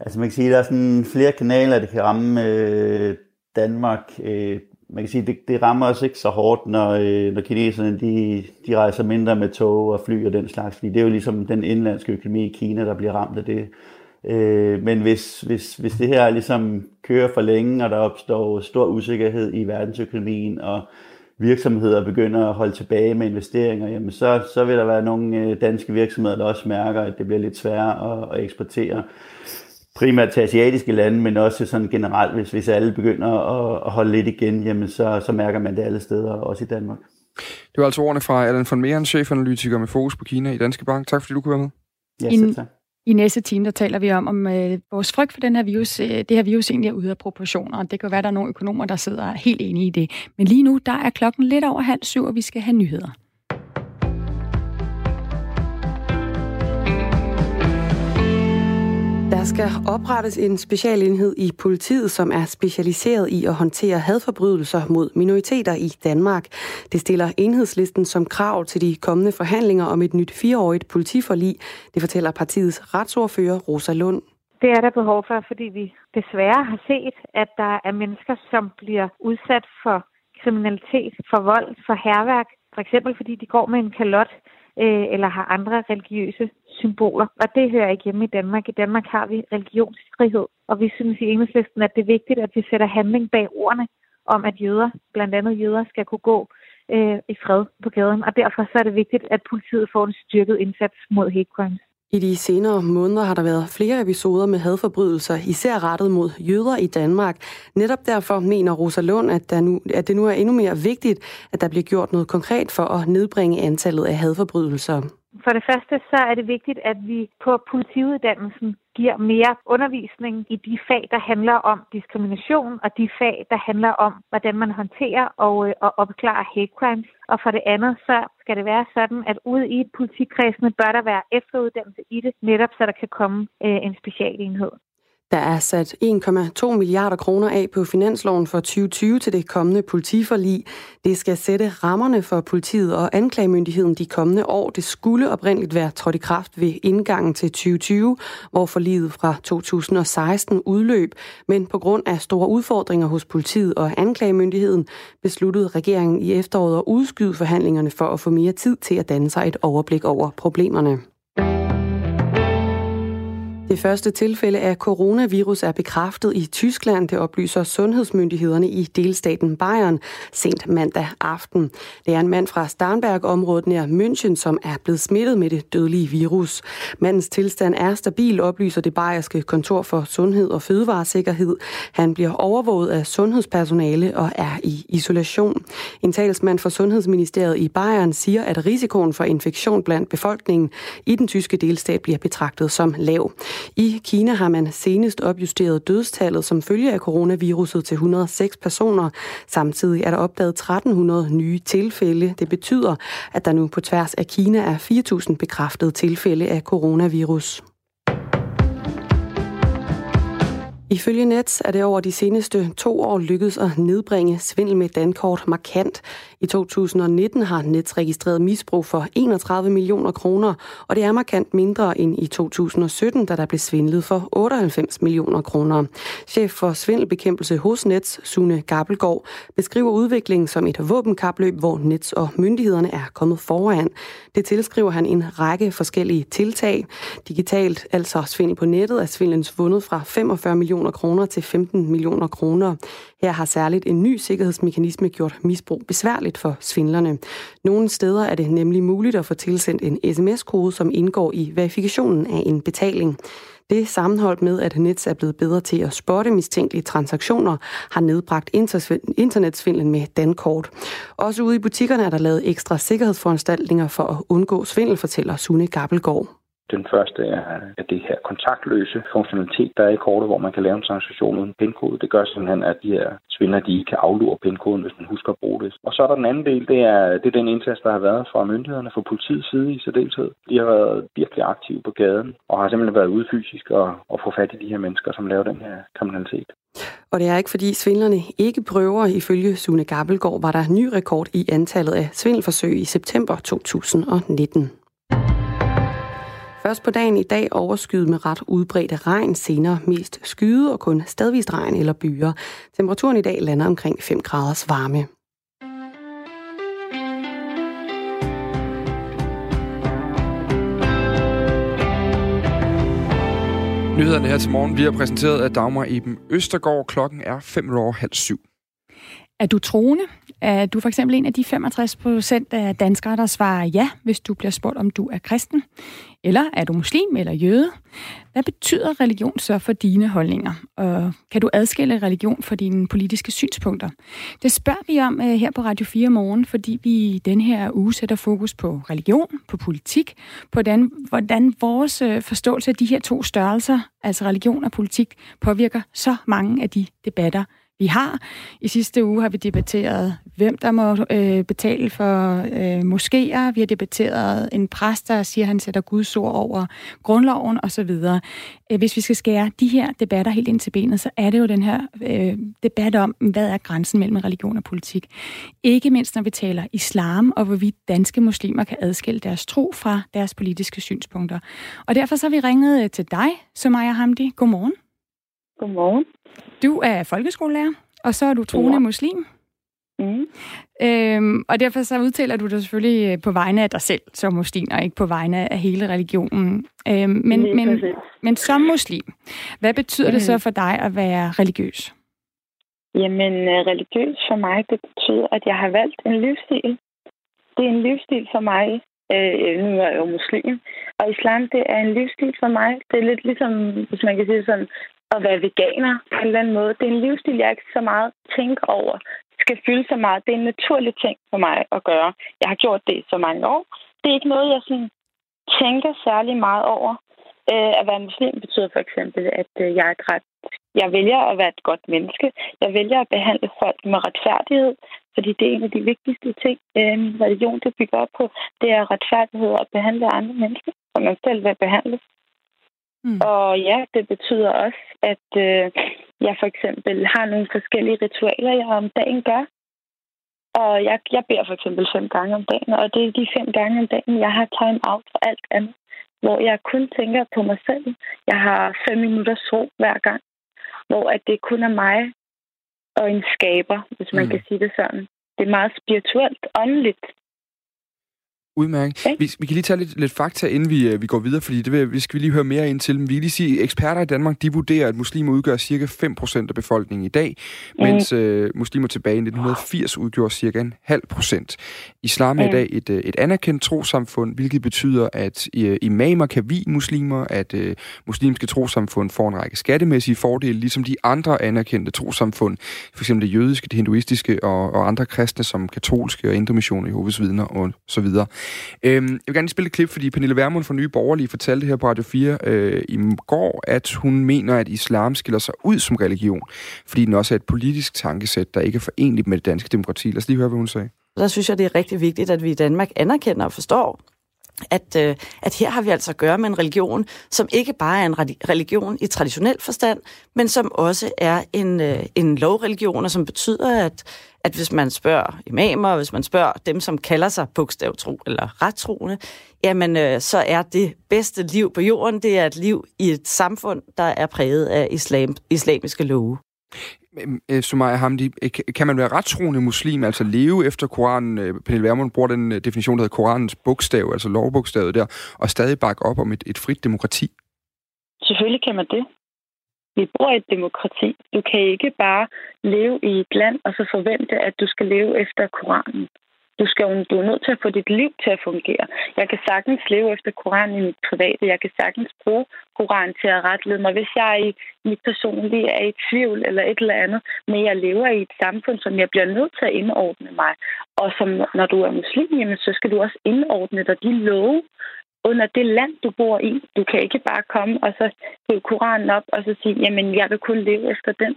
Altså man kan sige, at der er sådan flere kanaler, der kan ramme øh, Danmark. Øh, man kan sige, det, det rammer os ikke så hårdt, når, øh, når kineserne de, de rejser mindre med tog og fly og den slags, fordi det er jo ligesom den indlandske økonomi i Kina, der bliver ramt af det. Øh, men hvis, hvis, hvis det her ligesom kører for længe, og der opstår stor usikkerhed i verdensøkonomien, og virksomheder begynder at holde tilbage med investeringer, jamen så, så vil der være nogle øh, danske virksomheder, der også mærker, at det bliver lidt sværere at, at eksportere primært til asiatiske lande, men også sådan generelt, hvis, hvis alle begynder at, at holde lidt igen, jamen så, så mærker man det alle steder, også i Danmark. Det var altså ordene fra Allan von Meeren, chefanalytiker med fokus på Kina i Danske Bank. Tak fordi du kunne være med. Ja, selv tak. I næste time, der taler vi om, om øh, vores frygt for den her virus, øh, det her virus egentlig er ude af proportioner. Det kan være, at der er nogle økonomer, der sidder helt enige i det. Men lige nu, der er klokken lidt over halv syv, og vi skal have nyheder. Skal oprettes en specialenhed i politiet, som er specialiseret i at håndtere hadforbrydelser mod minoriteter i Danmark. Det stiller enhedslisten som krav til de kommende forhandlinger om et nyt fireårigt politiforlig. Det fortæller partiets retsordfører Rosa Lund. Det er der behov for, fordi vi desværre har set, at der er mennesker, som bliver udsat for kriminalitet, for vold, for herværk. For eksempel fordi de går med en kalot øh, eller har andre religiøse symboler. Og det hører ikke hjemme i Danmark. I Danmark har vi religionsfrihed, og vi synes i enhedslisten, at det er vigtigt, at vi sætter handling bag ordene om, at jøder, blandt andet jøder, skal kunne gå øh, i fred på gaden. Og derfor så er det vigtigt, at politiet får en styrket indsats mod hate crimes. I de senere måneder har der været flere episoder med hadforbrydelser, især rettet mod jøder i Danmark. Netop derfor mener Rosa Lund, at, der nu, at det nu er endnu mere vigtigt, at der bliver gjort noget konkret for at nedbringe antallet af hadforbrydelser. For det første så er det vigtigt, at vi på politiuddannelsen giver mere undervisning i de fag, der handler om diskrimination, og de fag, der handler om, hvordan man håndterer og, øh, og opklarer hate crimes. Og for det andet, så skal det være sådan, at ude i politikredsene bør der være efteruddannelse i det, netop så der kan komme øh, en specialenhed. Der er sat 1,2 milliarder kroner af på finansloven for 2020 til det kommende politiforlig. Det skal sætte rammerne for politiet og anklagemyndigheden de kommende år. Det skulle oprindeligt være trådt i kraft ved indgangen til 2020, hvor forliget fra 2016 udløb. Men på grund af store udfordringer hos politiet og anklagemyndigheden besluttede regeringen i efteråret at udskyde forhandlingerne for at få mere tid til at danne sig et overblik over problemerne. Det første tilfælde af coronavirus er bekræftet i Tyskland, det oplyser sundhedsmyndighederne i delstaten Bayern sent mandag aften. Det er en mand fra Starnberg-området nær München, som er blevet smittet med det dødelige virus. Mandens tilstand er stabil, oplyser det bayerske kontor for sundhed og fødevaresikkerhed. Han bliver overvåget af sundhedspersonale og er i isolation. En talsmand for Sundhedsministeriet i Bayern siger, at risikoen for infektion blandt befolkningen i den tyske delstat bliver betragtet som lav. I Kina har man senest opjusteret dødstallet som følge af coronaviruset til 106 personer. Samtidig er der opdaget 1300 nye tilfælde. Det betyder, at der nu på tværs af Kina er 4000 bekræftede tilfælde af coronavirus. Ifølge Nets er det over de seneste to år lykkedes at nedbringe svindel med dankort markant. I 2019 har Nets registreret misbrug for 31 millioner kroner, og det er markant mindre end i 2017, da der blev svindlet for 98 millioner kroner. Chef for svindelbekæmpelse hos Nets, Sune Gabelgaard, beskriver udviklingen som et våbenkapløb, hvor Nets og myndighederne er kommet foran. Det tilskriver han en række forskellige tiltag. Digitalt, altså svindel på nettet, er svindlens vundet fra 45 millioner kroner til 15 millioner kroner. Her har særligt en ny sikkerhedsmekanisme gjort misbrug besværligt for svindlerne. Nogle steder er det nemlig muligt at få tilsendt en sms-kode, som indgår i verifikationen af en betaling. Det sammenholdt med, at Nets er blevet bedre til at spotte mistænkelige transaktioner, har nedbragt internetsvindlen med Dankort. Også ude i butikkerne er der lavet ekstra sikkerhedsforanstaltninger for at undgå svindel, fortæller Sune Gabbelgaard. Den første er at det her kontaktløse funktionalitet, der er i kortet, hvor man kan lave en transaktion uden pindkode. Det gør simpelthen, at de her svindler, de kan aflure pindkoden, hvis man husker at bruge det. Og så er der den anden del, det er, det er den indsats, der har været fra myndighederne, fra politiets side i særdeleshed. De har været virkelig aktive på gaden, og har simpelthen været ude fysisk og, og få fat i de her mennesker, som laver den her kriminalitet. Og det er ikke fordi svindlerne ikke prøver. Ifølge Sune Gabelgaard var der ny rekord i antallet af svindelforsøg i september 2019. Først på dagen i dag overskyet med ret udbredte regn, senere mest skyde og kun stadvist regn eller byer. Temperaturen i dag lander omkring 5 graders varme. Nyhederne her til morgen bliver præsenteret af Dagmar Eben Østergaard. Klokken er 5 over halv syv. Er du troende? Er du for eksempel en af de 65 procent af danskere, der svarer ja, hvis du bliver spurgt, om du er kristen? Eller er du muslim eller jøde? Hvad betyder religion så for dine holdninger? Og kan du adskille religion fra dine politiske synspunkter? Det spørger vi om øh, her på Radio 4 morgen, fordi vi i den her uge sætter fokus på religion, på politik, på den, hvordan vores øh, forståelse af de her to størrelser, altså religion og politik, påvirker så mange af de debatter, vi har. I sidste uge har vi debatteret, hvem der må øh, betale for øh, moskéer. Vi har debatteret en præst, der siger, at han sætter Guds ord over grundloven osv. Øh, hvis vi skal skære de her debatter helt ind til benet, så er det jo den her øh, debat om, hvad er grænsen mellem religion og politik. Ikke mindst når vi taler islam, og hvorvidt danske muslimer kan adskille deres tro fra deres politiske synspunkter. Og derfor så har vi ringet øh, til dig, Somaya Hamdi. Godmorgen. Godmorgen. Du er folkeskolelærer, og så er du troende ja. muslim. Mm. Øhm, og derfor så udtaler du dig selvfølgelig øh, på vegne af dig selv som muslim, og ikke på vegne af hele religionen. Øhm, men, men, men som muslim, hvad betyder mm. det så mm. for dig at være religiøs? Jamen, øh, religiøs for mig, det betyder, at jeg har valgt en livsstil. Det er en livsstil for mig. Øh, nu er jeg jo muslim, og islam, det er en livsstil for mig. Det er lidt ligesom, hvis man kan sige sådan, at være veganer på en eller anden måde. Det er en livsstil, jeg ikke så meget tænker over, skal fylde så meget. Det er en naturlig ting for mig at gøre. Jeg har gjort det i så mange år. Det er ikke noget, jeg sådan tænker særlig meget over. Øh, at være muslim betyder for eksempel, at øh, jeg er ret jeg vælger at være et godt menneske. Jeg vælger at behandle folk med retfærdighed, fordi det er en af de vigtigste ting, øh, religion det bygger op på. Det er retfærdighed at behandle andre mennesker, som man selv vil behandle. Mm. Og ja, det betyder også, at øh, jeg for eksempel har nogle forskellige ritualer, jeg om dagen gør. Og jeg, jeg beder for eksempel fem gange om dagen, og det er de fem gange om dagen, jeg har time out for alt andet. Hvor jeg kun tænker på mig selv. Jeg har fem minutter ro hver gang. Hvor at det kun er mig og en skaber, hvis man mm. kan sige det sådan. Det er meget spirituelt, åndeligt. Udmærket. Okay. Vi, vi kan lige tage lidt, lidt fakta, inden vi, øh, vi går videre, fordi det vil, vi skal vi lige høre mere ind til. Men vi kan lige sige, at eksperter i Danmark de vurderer, at muslimer udgør cirka 5% af befolkningen i dag, mm. mens øh, muslimer tilbage i 1980 udgjorde cirka en halv procent. Islam er mm. i dag et, øh, et anerkendt trosamfund, hvilket betyder, at øh, imamer kan vi muslimer, at øh, muslimske trosamfund får en række skattemæssige fordele, ligesom de andre anerkendte trosamfund, f.eks. det jødiske, det hinduistiske og, og andre kristne, som katolske og indre missioner, Jehovas vidner og så videre. Øhm, jeg vil gerne spille et klip, fordi Pernille Vermund fra Nye Borgerlige fortalte her på Radio 4 øh, i går, at hun mener, at islam skiller sig ud som religion, fordi den også er et politisk tankesæt, der ikke er forenligt med det danske demokrati. Lad os lige høre, hvad hun sagde. Der synes jeg, det er rigtig vigtigt, at vi i Danmark anerkender og forstår, at, øh, at her har vi altså at gøre med en religion, som ikke bare er en religion i traditionel forstand, men som også er en, øh, en lovreligion, og som betyder, at, at hvis man spørger imamer, og hvis man spørger dem, som kalder sig bogstavtro eller rettroende, jamen øh, så er det bedste liv på jorden, det er et liv i et samfund, der er præget af islam, islamiske love. Øhm, øh, Sumaya Hamdi, øh, kan man være rettroende muslim, altså leve efter Koranen? Øh, Pernille Vermund bruger den definition, der hedder Koranens bogstav, altså lovbogstavet der, og stadig bakke op om et, et frit demokrati? Selvfølgelig kan man det. Vi bor i et demokrati. Du kan ikke bare leve i et land og så forvente, at du skal leve efter Koranen. Du, skal, du er nødt til at få dit liv til at fungere. Jeg kan sagtens leve efter Koran i mit private. Jeg kan sagtens bruge Koran til at retlede mig, hvis jeg i mit personlige er i tvivl eller et eller andet. Men jeg lever i et samfund, som jeg bliver nødt til at indordne mig. Og som, når du er muslim, jamen, så skal du også indordne dig de love, under det land, du bor i. Du kan ikke bare komme og så hæve Koranen op og så sige, jamen jeg vil kun leve efter den.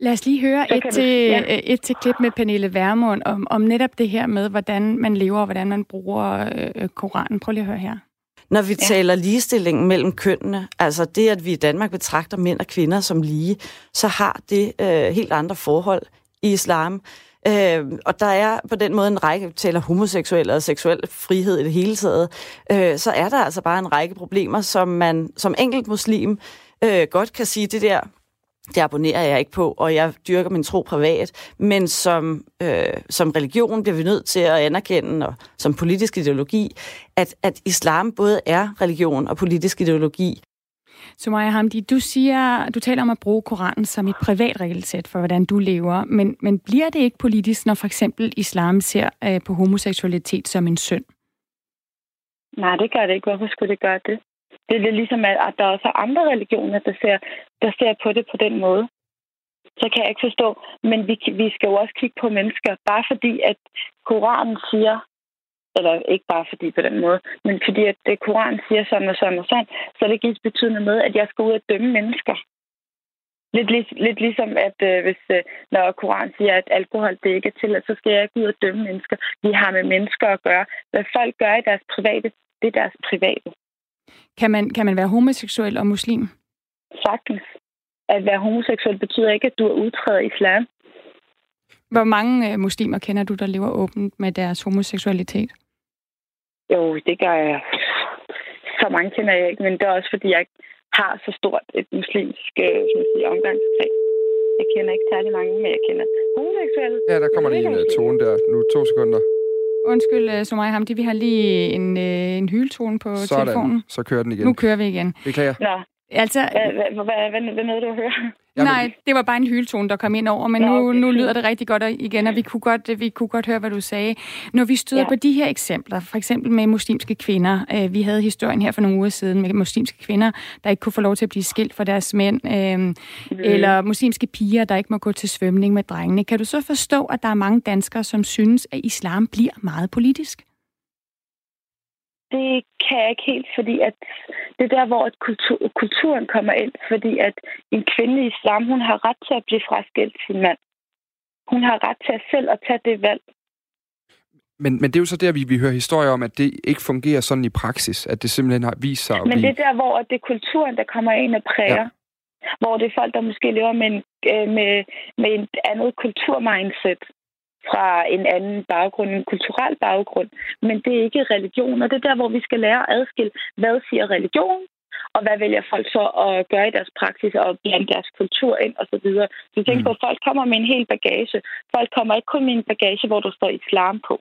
Lad os lige høre et til, ja. Øh, et til klip med Pernille Vermund om, om netop det her med, hvordan man lever og hvordan man bruger øh, Koranen. Prøv lige at høre her. Når vi ja. taler ligestilling mellem kønnene, altså det, at vi i Danmark betragter mænd og kvinder som lige, så har det øh, helt andre forhold i islam. Øh, og der er på den måde en række, vi taler homoseksuelle og seksuel frihed i det hele taget, øh, så er der altså bare en række problemer, som man som enkelt muslim øh, godt kan sige, det der, det abonnerer jeg ikke på, og jeg dyrker min tro privat, men som, øh, som religion bliver vi nødt til at anerkende, og som politisk ideologi, at, at islam både er religion og politisk ideologi. Sumaya Hamdi, du siger, du taler om at bruge Koranen som et privat regelsæt for, hvordan du lever, men, men bliver det ikke politisk, når for eksempel islam ser øh, på homoseksualitet som en synd? Nej, det gør det ikke. Hvorfor skulle det gøre det? Det er lidt ligesom, at, der også er andre religioner, der ser, der ser på det på den måde. Så kan jeg ikke forstå. Men vi, vi skal jo også kigge på mennesker. Bare fordi, at Koranen siger, eller ikke bare fordi på den måde, men fordi at det Koranen siger sådan og sådan og sådan, så er det ikke betydende med, at jeg skal ud og dømme mennesker. Lidt, lidt, lidt ligesom, at øh, hvis, øh, når Koran siger, at alkohol det ikke er til, så skal jeg ikke ud og dømme mennesker. Vi har med mennesker at gøre. Hvad folk gør i deres private, det er deres private. Kan man, kan man være homoseksuel og muslim? Sagtens. At være homoseksuel betyder ikke, at du er udtrædet i islam. Hvor mange øh, muslimer kender du, der lever åbent med deres homoseksualitet? Jo, det gør jeg. Så mange kender jeg ikke, men det er også, fordi jeg har så stort et muslimsk øh, omgangskreds. Jeg kender ikke særlig mange, men jeg kender homoseksuelle. Ja, der kommer lige en uh, tone der. Nu to sekunder. Undskyld, uh, Sumaya Hamdi, vi har lige en, uh, en hyletone på Sådan. telefonen. så kører den igen. Nu kører vi igen. Beklager. Nå. Altså, hvad, hvad, hvad, hvad nåede du at høre? Jamen. Nej, det var bare en hyletone, der kom ind over, men nu, okay. nu lyder det rigtig godt igen, og vi kunne godt, vi kunne godt høre, hvad du sagde. Når vi støder ja. på de her eksempler, for eksempel med muslimske kvinder, øh, vi havde historien her for nogle uger siden med muslimske kvinder, der ikke kunne få lov til at blive skilt fra deres mænd, øh, mm. eller muslimske piger, der ikke må gå til svømning med drengene. Kan du så forstå, at der er mange danskere, som synes, at islam bliver meget politisk? Det kan jeg ikke helt, fordi at det er der, hvor kultur, kulturen kommer ind, fordi at en kvinde i islam, hun har ret til at blive fraskilt sin mand. Hun har ret til at selv at tage det valg. Men, men det er jo så der, vi, vi hører historier om, at det ikke fungerer sådan i praksis, at det simpelthen har vist sig at Men det er der, hvor det er kulturen, der kommer ind og præger. Ja. Hvor det er folk, der måske lever med, en, øh, med, med en andet kulturmindset fra en anden baggrund, en kulturel baggrund, men det er ikke religion, og det er der, hvor vi skal lære at adskille, hvad siger religion, og hvad vælger folk så at gøre i deres praksis og blande deres kultur ind og så tænker mm. på, at folk kommer med en hel bagage. Folk kommer ikke kun med en bagage, hvor der står islam på.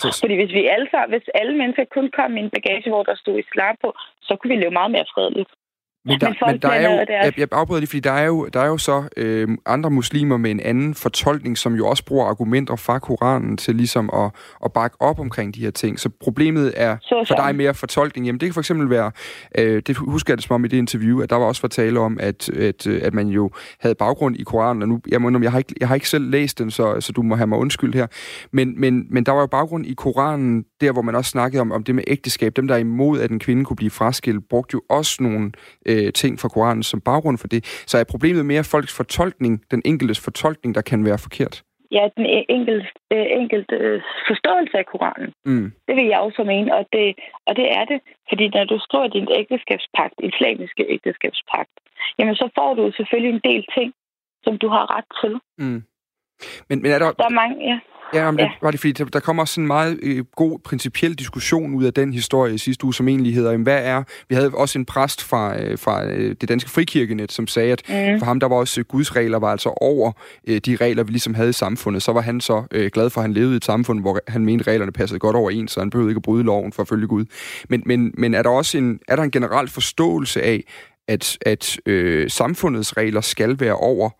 Så... Fordi hvis vi alle, hvis alle mennesker kun kom med en bagage, hvor der stod islam på, så kunne vi leve meget mere fredeligt. Men der, men der er jo, jeg, jeg afbryder lige, fordi der er jo, der er jo så øh, andre muslimer med en anden fortolkning, som jo også bruger argumenter fra Koranen til ligesom at, at bakke op omkring de her ting. Så problemet er så, så. for dig mere fortolkning. Jamen det kan for eksempel være, øh, det husker jeg det som om i det interview, at der var også for tale om, at, at, at man jo havde baggrund i Koranen, og nu, jeg, må, jeg, har ikke, jeg har ikke selv læst den, så, så du må have mig undskyld her. Men, men, men der var jo baggrund i Koranen, der hvor man også snakkede om, om det med ægteskab. Dem, der er imod, at en kvinde kunne blive fraskilt, brugte jo også nogle øh, ting fra Koranen som baggrund for det. Så er problemet mere folks fortolkning, den enkeltes fortolkning, der kan være forkert? ja, den enkelte, øh, enkelte øh, forståelse af Koranen. Mm. Det vil jeg også mene, og det, og det er det. Fordi når du skriver din ægteskabspagt, islamiske ægteskabspagt, jamen så får du selvfølgelig en del ting, som du har ret til. Mm. Men, men er der... Der er mange, ja. Ja, men ja. Det, var det fordi, der, der kommer også en meget øh, god principiel diskussion ud af den historie sidste uge, som egentlig hedder, hvad er... Vi havde også en præst fra, øh, fra øh, det danske frikirkenet, som sagde, at mm. for ham der var også øh, Guds regler var altså over øh, de regler, vi ligesom havde i samfundet. Så var han så øh, glad for, at han levede i et samfund, hvor han mente, reglerne passede godt over en, så han behøvede ikke at bryde loven for at følge Gud. Men, men, men er der også en, er der en generel forståelse af, at, at øh, samfundets regler skal være over,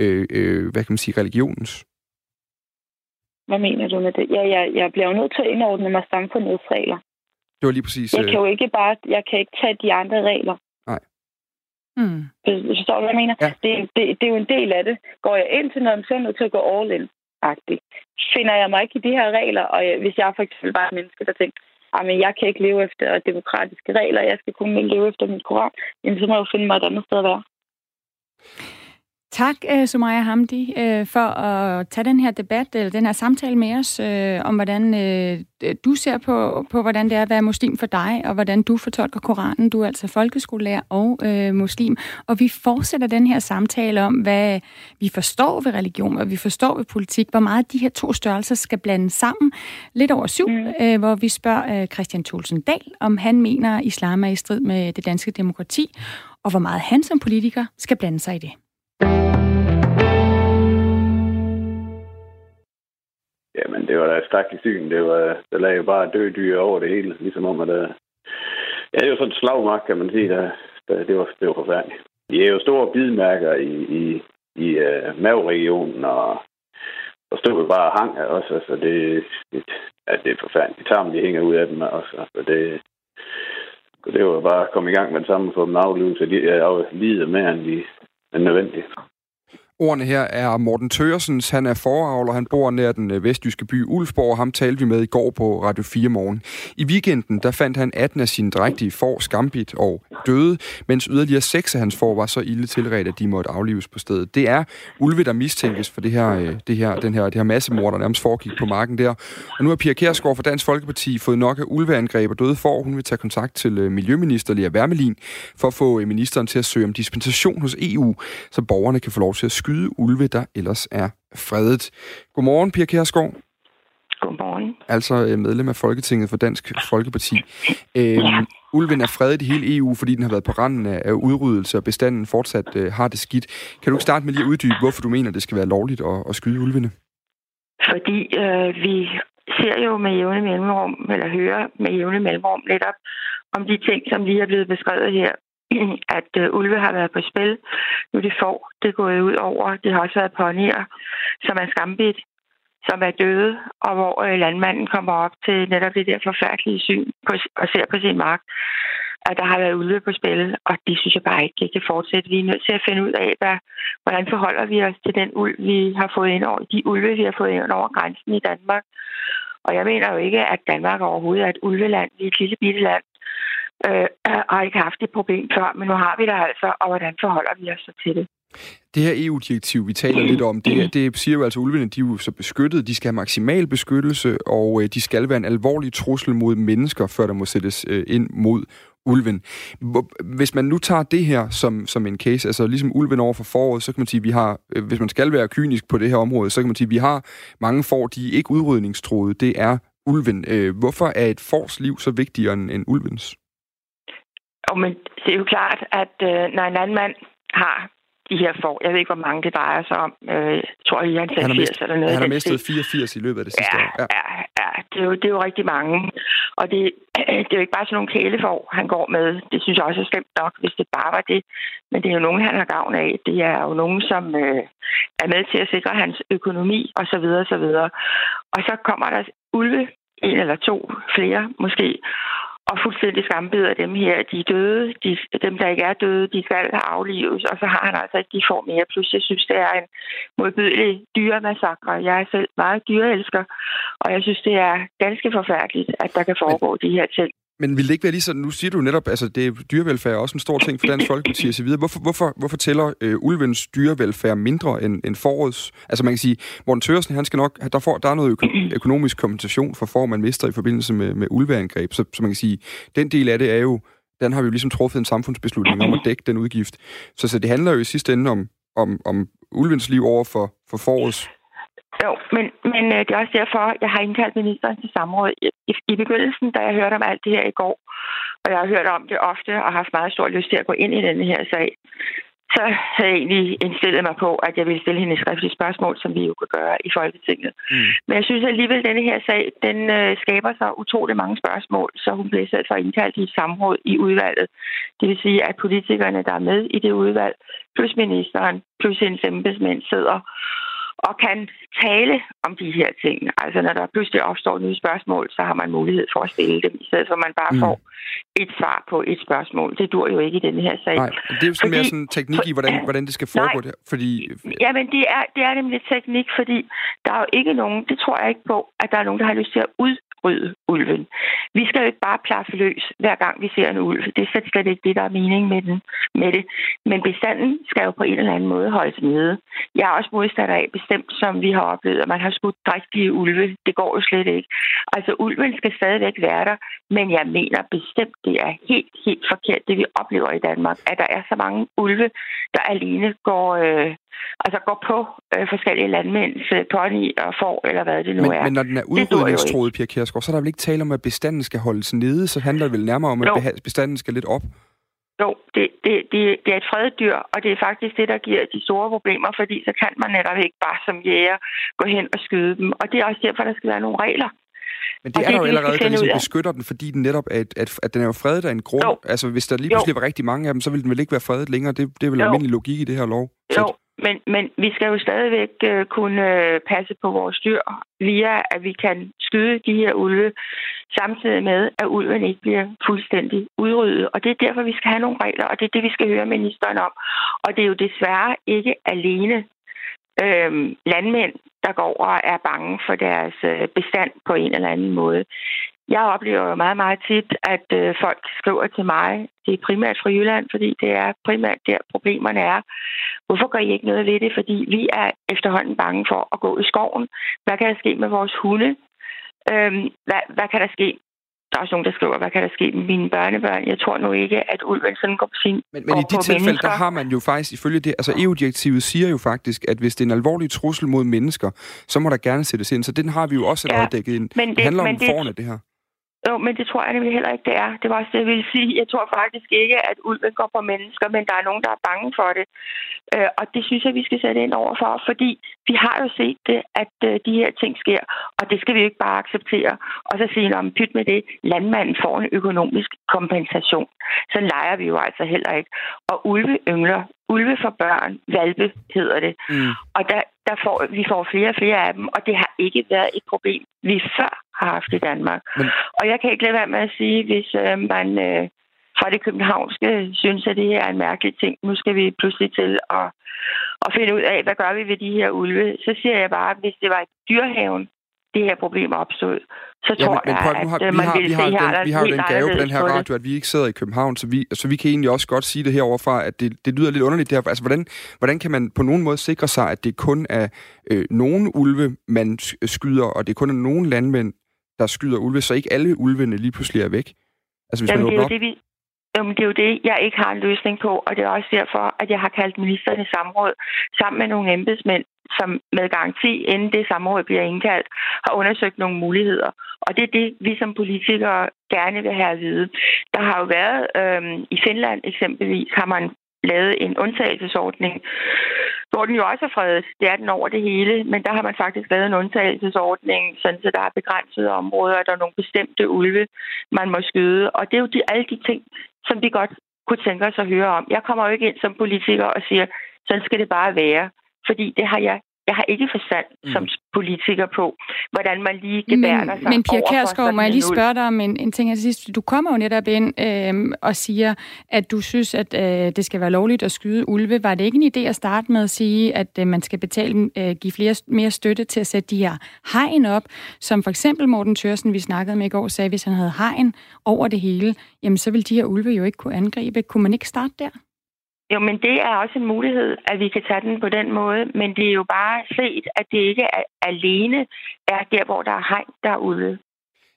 øh, øh, hvad kan man sige, religionens? Hvad mener du med det? Ja, jeg, jeg bliver jo nødt til at indordne mig samfundets regler. Det var lige præcis... Jeg kan jo øh, ikke bare, jeg kan ikke tage de andre regler. Nej. Mm. Forstår du, hvad jeg mener? Ja. Det, det, det er jo en del af det. Går jeg ind til noget, så er jeg nødt til at gå all in -agtigt. Finder jeg mig ikke i de her regler, og jeg, hvis jeg for eksempel bare er et menneske, der tænker, men jeg kan ikke leve efter demokratiske regler, jeg skal kun leve efter min koran, jamen så må jeg jo finde mig et andet sted at være. Tak, øh, Sumaya Hamdi, øh, for at tage den her debat, eller den her samtale med os, øh, om hvordan du ser på, på, hvordan det er at være muslim for dig, og hvordan du fortolker Koranen. Du er altså folkeskolelærer og øh, muslim. Og vi fortsætter den her samtale om, hvad vi forstår ved religion, og vi forstår ved politik, hvor meget de her to størrelser skal blandes sammen. Lidt over syv, mm. øh, hvor vi spørger øh, Christian Thulsen Dahl, om han mener, at islam er i strid med det danske demokrati, og hvor meget han som politiker skal blande sig i det. Jamen, det var da stærkt syn. Det var, der lagde jo bare døde dyr over det hele. Ligesom om, at der... Ja, det var sådan en slagmark, kan man sige. Der, der, det, var, det var forfærdeligt. De er jo store bidmærker i, i, i uh, maveregionen, og der stod jo bare hang også. Altså, det, det, ja, det er forfærdeligt. Tarmen, de hænger ud af dem også. Altså, det, det var bare at komme i gang med det samme for dem aflivet, så de er lider mere, end de er nødvendigt. Ordene her er Morten Tøresens. Han er foravler. Han bor nær den øh, vestjyske by Ulfborg, og ham talte vi med i går på Radio 4 morgen. I weekenden der fandt han 18 af sine drægtige får skambit og døde, mens yderligere 6 af hans får var så ilde tilredt, at de måtte aflives på stedet. Det er ulve, der mistænkes for det her, øh, det her, den her, det her massemord, der nærmest foregik på marken der. Og nu har Pia Kærsgaard fra Dansk Folkeparti fået nok af ulveangreb og døde får. Hun vil tage kontakt til øh, Miljøminister Lea Wermelin for at få ministeren til at søge om dispensation hos EU, så borgerne kan få lov til at skyde skyde ulve, der ellers er fredet. Godmorgen, Pia Kjærsgaard. Godmorgen. Altså øh, medlem af Folketinget for Dansk Folkeparti. Øhm, ja. Ulven er fredet i hele EU, fordi den har været på randen af udryddelse, og bestanden fortsat øh, har det skidt. Kan du ikke starte med lige at uddybe, hvorfor du mener, det skal være lovligt at, at skyde ulvene? Fordi øh, vi ser jo med jævne mellemrum, eller hører med jævne mellemrum netop om de ting, som lige er blevet beskrevet her at øh, ulve har været på spil. Nu det får det gået ud over. Det har også været ponyer, som er skambit, som er døde, og hvor øh, landmanden kommer op til netop det der forfærdelige syn på, og ser på sin mark, at der har været ulve på spil, og det synes jeg bare ikke, det kan fortsætte. Vi er nødt til at finde ud af, hvad, hvordan forholder vi os til den ulv, vi har fået ind over, de ulve, vi har fået ind over grænsen i Danmark. Og jeg mener jo ikke, at Danmark overhovedet er et ulveland. Vi er et lille bitte land øh, har ikke haft det problem før, men nu har vi det altså, og hvordan forholder vi os så til det? Det her EU-direktiv, vi taler lidt om, det, det siger jo altså, at ulvene de er jo så beskyttet, de skal have maksimal beskyttelse, og øh, de skal være en alvorlig trussel mod mennesker, før der må sættes øh, ind mod ulven. Hvis man nu tager det her som, som en case, altså ligesom ulven over for foråret, så kan man sige, at vi har, øh, hvis man skal være kynisk på det her område, så kan man sige, at vi har mange får, de er ikke udrydningstroede, det er ulven. Øh, hvorfor er et fors liv så vigtigere end, end ulvens? Og men det er jo klart, at øh, når en anden mand har de her får, jeg ved ikke, hvor mange det drejer sig om, øh, jeg tror, at han, har mistet, eller noget. Han har mistet 84 i løbet af det sidste ja, år. Ja, ja, ja det, er jo, det er jo rigtig mange. Og det, det er jo ikke bare sådan nogle kælefor, han går med. Det synes jeg også er slemt nok, hvis det bare var det. Men det er jo nogen, han har gavn af. Det er jo nogen, som øh, er med til at sikre hans økonomi osv. osv. Og så kommer der ulve, en eller to, flere måske, og fuldstændig skambeder dem her. De er døde. De, dem, der ikke er døde, de skal aflives. Og så har han altså ikke de får mere. Plus, jeg synes, det er en modbydelig dyremassakre. Jeg er selv meget dyreelsker, og jeg synes, det er ganske forfærdeligt, at der kan foregå men, de her ting. Men vil det ikke være lige sådan, nu siger du netop, altså det er dyrevelfærd er også en stor ting for Dansk Folkeparti og så videre. Hvorfor, hvorfor, hvorfor tæller øh, ulvens dyrevelfærd mindre end, end forårets? Altså man kan sige, Morten Tørsen, han skal nok, der, får, der er noget øko- økonomisk kompensation for får, man mister i forbindelse med, med ulveangreb. Så, så man kan sige, den del af det er jo, den har vi jo ligesom truffet en samfundsbeslutning om at dække den udgift. Så, så det handler jo i sidste ende om, om, om ulvens liv over for, for forårets jo, men, men øh, det er også derfor, jeg har indkaldt ministeren til samråd. I, i, begyndelsen, da jeg hørte om alt det her i går, og jeg har hørt om det ofte og haft meget stor lyst til at gå ind i denne her sag, så havde jeg egentlig indstillet mig på, at jeg ville stille hende et skriftligt spørgsmål, som vi jo kan gøre i Folketinget. Mm. Men jeg synes alligevel, at denne her sag, den øh, skaber sig utrolig mange spørgsmål, så hun bliver selv for indkaldt i et samråd i udvalget. Det vil sige, at politikerne, der er med i det udvalg, plus ministeren, plus hendes embedsmænd sidder og kan tale om de her ting. Altså når der pludselig opstår nye spørgsmål, så har man mulighed for at stille dem, i stedet for at man bare mm. får et svar på et spørgsmål. Det dur jo ikke i denne her sag. Nej, det er jo sådan mere sådan teknik i, hvordan, hvordan det skal foregå nej, der. Fordi... Jamen, det er, det er nemlig teknik, fordi der er jo ikke nogen, det tror jeg ikke på, at der er nogen, der har lyst til at ud udrydde ulven. Vi skal jo ikke bare plaffe løs, hver gang vi ser en ulv. Det er slet, slet ikke det, der er mening med, den, med det. Men bestanden skal jo på en eller anden måde holdes nede. Jeg er også modstander af bestemt, som vi har oplevet, at man har skudt drægtige ulve. Det går jo slet ikke. Altså, ulven skal stadigvæk være der, men jeg mener bestemt, det er helt, helt forkert, det vi oplever i Danmark, at der er så mange ulve, der alene går, øh, altså går på øh, forskellige landmænds øh, pony og får, eller hvad det nu men, er. Men når den er udrydningstroet, Pia Kjærsgaard, så er der vel ikke tale om, at bestanden skal holdes nede, så handler det vel nærmere om, at jo. bestanden skal lidt op? Jo, det, det, det, det er et fredet dyr, og det er faktisk det, der giver de store problemer, fordi så kan man netop ikke bare som jæger gå hen og skyde dem. Og det er også derfor, der skal være nogle regler. Men det og er det, der jo allerede, der ligesom beskytter den, fordi den netop er, at, at, at den er jo fredet af en grund. Jo. Altså, hvis der lige pludselig jo. var rigtig mange af dem, så ville den vel ikke være fredet længere. Det, det er vel jo. almindelig logik i det her lov. Jo, men, men vi skal jo stadigvæk øh, kunne øh, passe på vores dyr via, at vi kan skyde de her ulve, samtidig med, at ulven ikke bliver fuldstændig udryddet. Og det er derfor, vi skal have nogle regler, og det er det, vi skal høre ministeren om. Og det er jo desværre ikke alene øh, landmænd, der går og er bange for deres øh, bestand på en eller anden måde. Jeg oplever jo meget, meget tit, at øh, folk skriver til mig, det er primært fra Jylland, fordi det er primært der problemerne er. Hvorfor gør I ikke noget ved det? Fordi vi er efterhånden bange for at gå i skoven. Hvad kan der ske med vores hunde? Øhm, hvad, hvad kan der ske der er også nogen, der skriver, hvad kan der ske med mine børnebørn? Jeg tror nu ikke, at ulven sådan går på sin Men, men i de tilfælde, mennesker. der har man jo faktisk, ifølge det, altså EU-direktivet siger jo faktisk, at hvis det er en alvorlig trussel mod mennesker, så må der gerne sættes ind. Så den har vi jo også allerede ja, dækket ind. Men det, det handler men om det, forne, det her. Jo, men det tror jeg nemlig heller ikke, det er. Det var også det, jeg ville sige. Jeg tror faktisk ikke, at ulven går på mennesker, men der er nogen, der er bange for det. Øh, og det synes jeg, vi skal sætte ind over for, fordi vi har jo set det, at øh, de her ting sker, og det skal vi jo ikke bare acceptere. Og så sige, om pyt med det, landmanden får en økonomisk kompensation. Så leger vi jo altså heller ikke. Og ulve yngler ulve for børn, valpe hedder det. Mm. Og der, der får, vi får flere og flere af dem, og det har ikke været et problem, vi før har haft i Danmark. Men... Og jeg kan ikke lade være med at sige, hvis øh, man øh, fra det københavnske synes, at det her er en mærkelig ting, nu skal vi pludselig til at, at finde ud af, hvad gør vi ved de her ulve, så siger jeg bare, at hvis det var et dyrhaven, det her problem opstod, så ja, tror men, jeg, men, nu har, at man vil vi har, den, vi har jo den gave på den her radio, at vi ikke sidder i København, så vi, så vi kan egentlig også godt sige det her overfra, at det, det lyder lidt underligt det her. Altså, hvordan, hvordan kan man på nogen måde sikre sig, at det kun er øh, nogen ulve, man skyder, og det kun er nogen landmænd, der skyder ulve, så ikke alle ulvene lige pludselig er væk? Altså, hvis Jamen, man det er jo det, vi, Jamen, det er jo det, jeg ikke har en løsning på, og det er også derfor, at jeg har kaldt ministeren i samråd sammen med nogle embedsmænd, som med garanti, inden det samråd bliver indkaldt, har undersøgt nogle muligheder. Og det er det, vi som politikere gerne vil have at vide. Der har jo været, øhm, i Finland eksempelvis, har man lavet en undtagelsesordning, hvor den jo også er fredet. Det er den over det hele, men der har man faktisk lavet en undtagelsesordning, sådan så der er begrænsede områder, og der er nogle bestemte ulve, man må skyde. Og det er jo de, alle de ting, som vi godt kunne tænke os at høre om. Jeg kommer jo ikke ind som politiker og siger, sådan skal det bare være fordi det har jeg jeg har ikke forstand mm. som politiker på, hvordan man lige gebærder sig Men Pia Kærsgaard, må jeg lige spørge dig om en, en ting til sidst. Du kommer jo netop ind øh, og siger, at du synes, at øh, det skal være lovligt at skyde ulve. Var det ikke en idé at starte med at sige, at øh, man skal betale, øh, give flere, mere støtte til at sætte de her hegn op, som for eksempel Morten Tørsen, vi snakkede med i går, sagde, hvis han havde hegn over det hele, jamen så ville de her ulve jo ikke kunne angribe. Kunne man ikke starte der? Jo, men det er også en mulighed, at vi kan tage den på den måde, men det er jo bare set, at det ikke er alene er der, hvor der er hegn derude.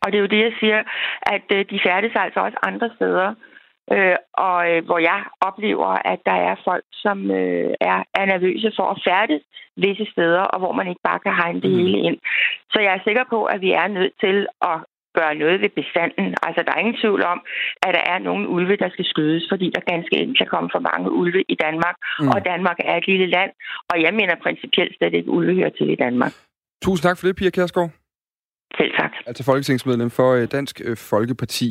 Og det er jo det, jeg siger, at øh, de færdes altså også andre steder, øh, og øh, hvor jeg oplever, at der er folk, som øh, er, er nervøse for at færdes visse steder, og hvor man ikke bare kan hegne det mm. hele ind. Så jeg er sikker på, at vi er nødt til at gøre noget ved bestanden. Altså, der er ingen tvivl om, at der er nogle ulve, der skal skydes, fordi der ganske enkelt kan komme for mange ulve i Danmark. Mm. Og Danmark er et lille land, og jeg mener principielt at ikke, ulve hører til i Danmark. Tusind tak for det, Pia Kærsgaard. Selv tak. Altså folketingsmedlem for øh, Dansk øh, Folkeparti.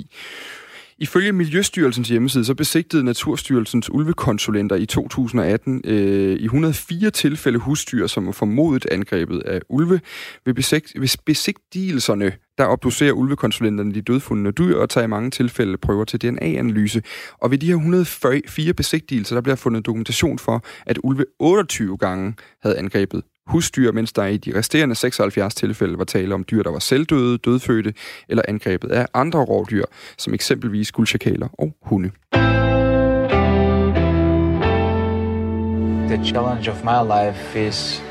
Ifølge Miljøstyrelsens hjemmeside, så besigtede Naturstyrelsens ulvekonsulenter i 2018 øh, i 104 tilfælde husdyr, som var formodet angrebet af ulve. Ved, besigt, ved besigtigelserne, der obducerer ulvekonsulenterne de dødfundne dyr og tager i mange tilfælde prøver til DNA-analyse. Og ved de her 104 besigtigelser, der bliver fundet dokumentation for, at ulve 28 gange havde angrebet husdyr, mens der i de resterende 76 tilfælde var tale om dyr, der var selvdøde, dødfødte eller angrebet af andre rovdyr, som eksempelvis guldchakaler og hunde. The challenge of my life is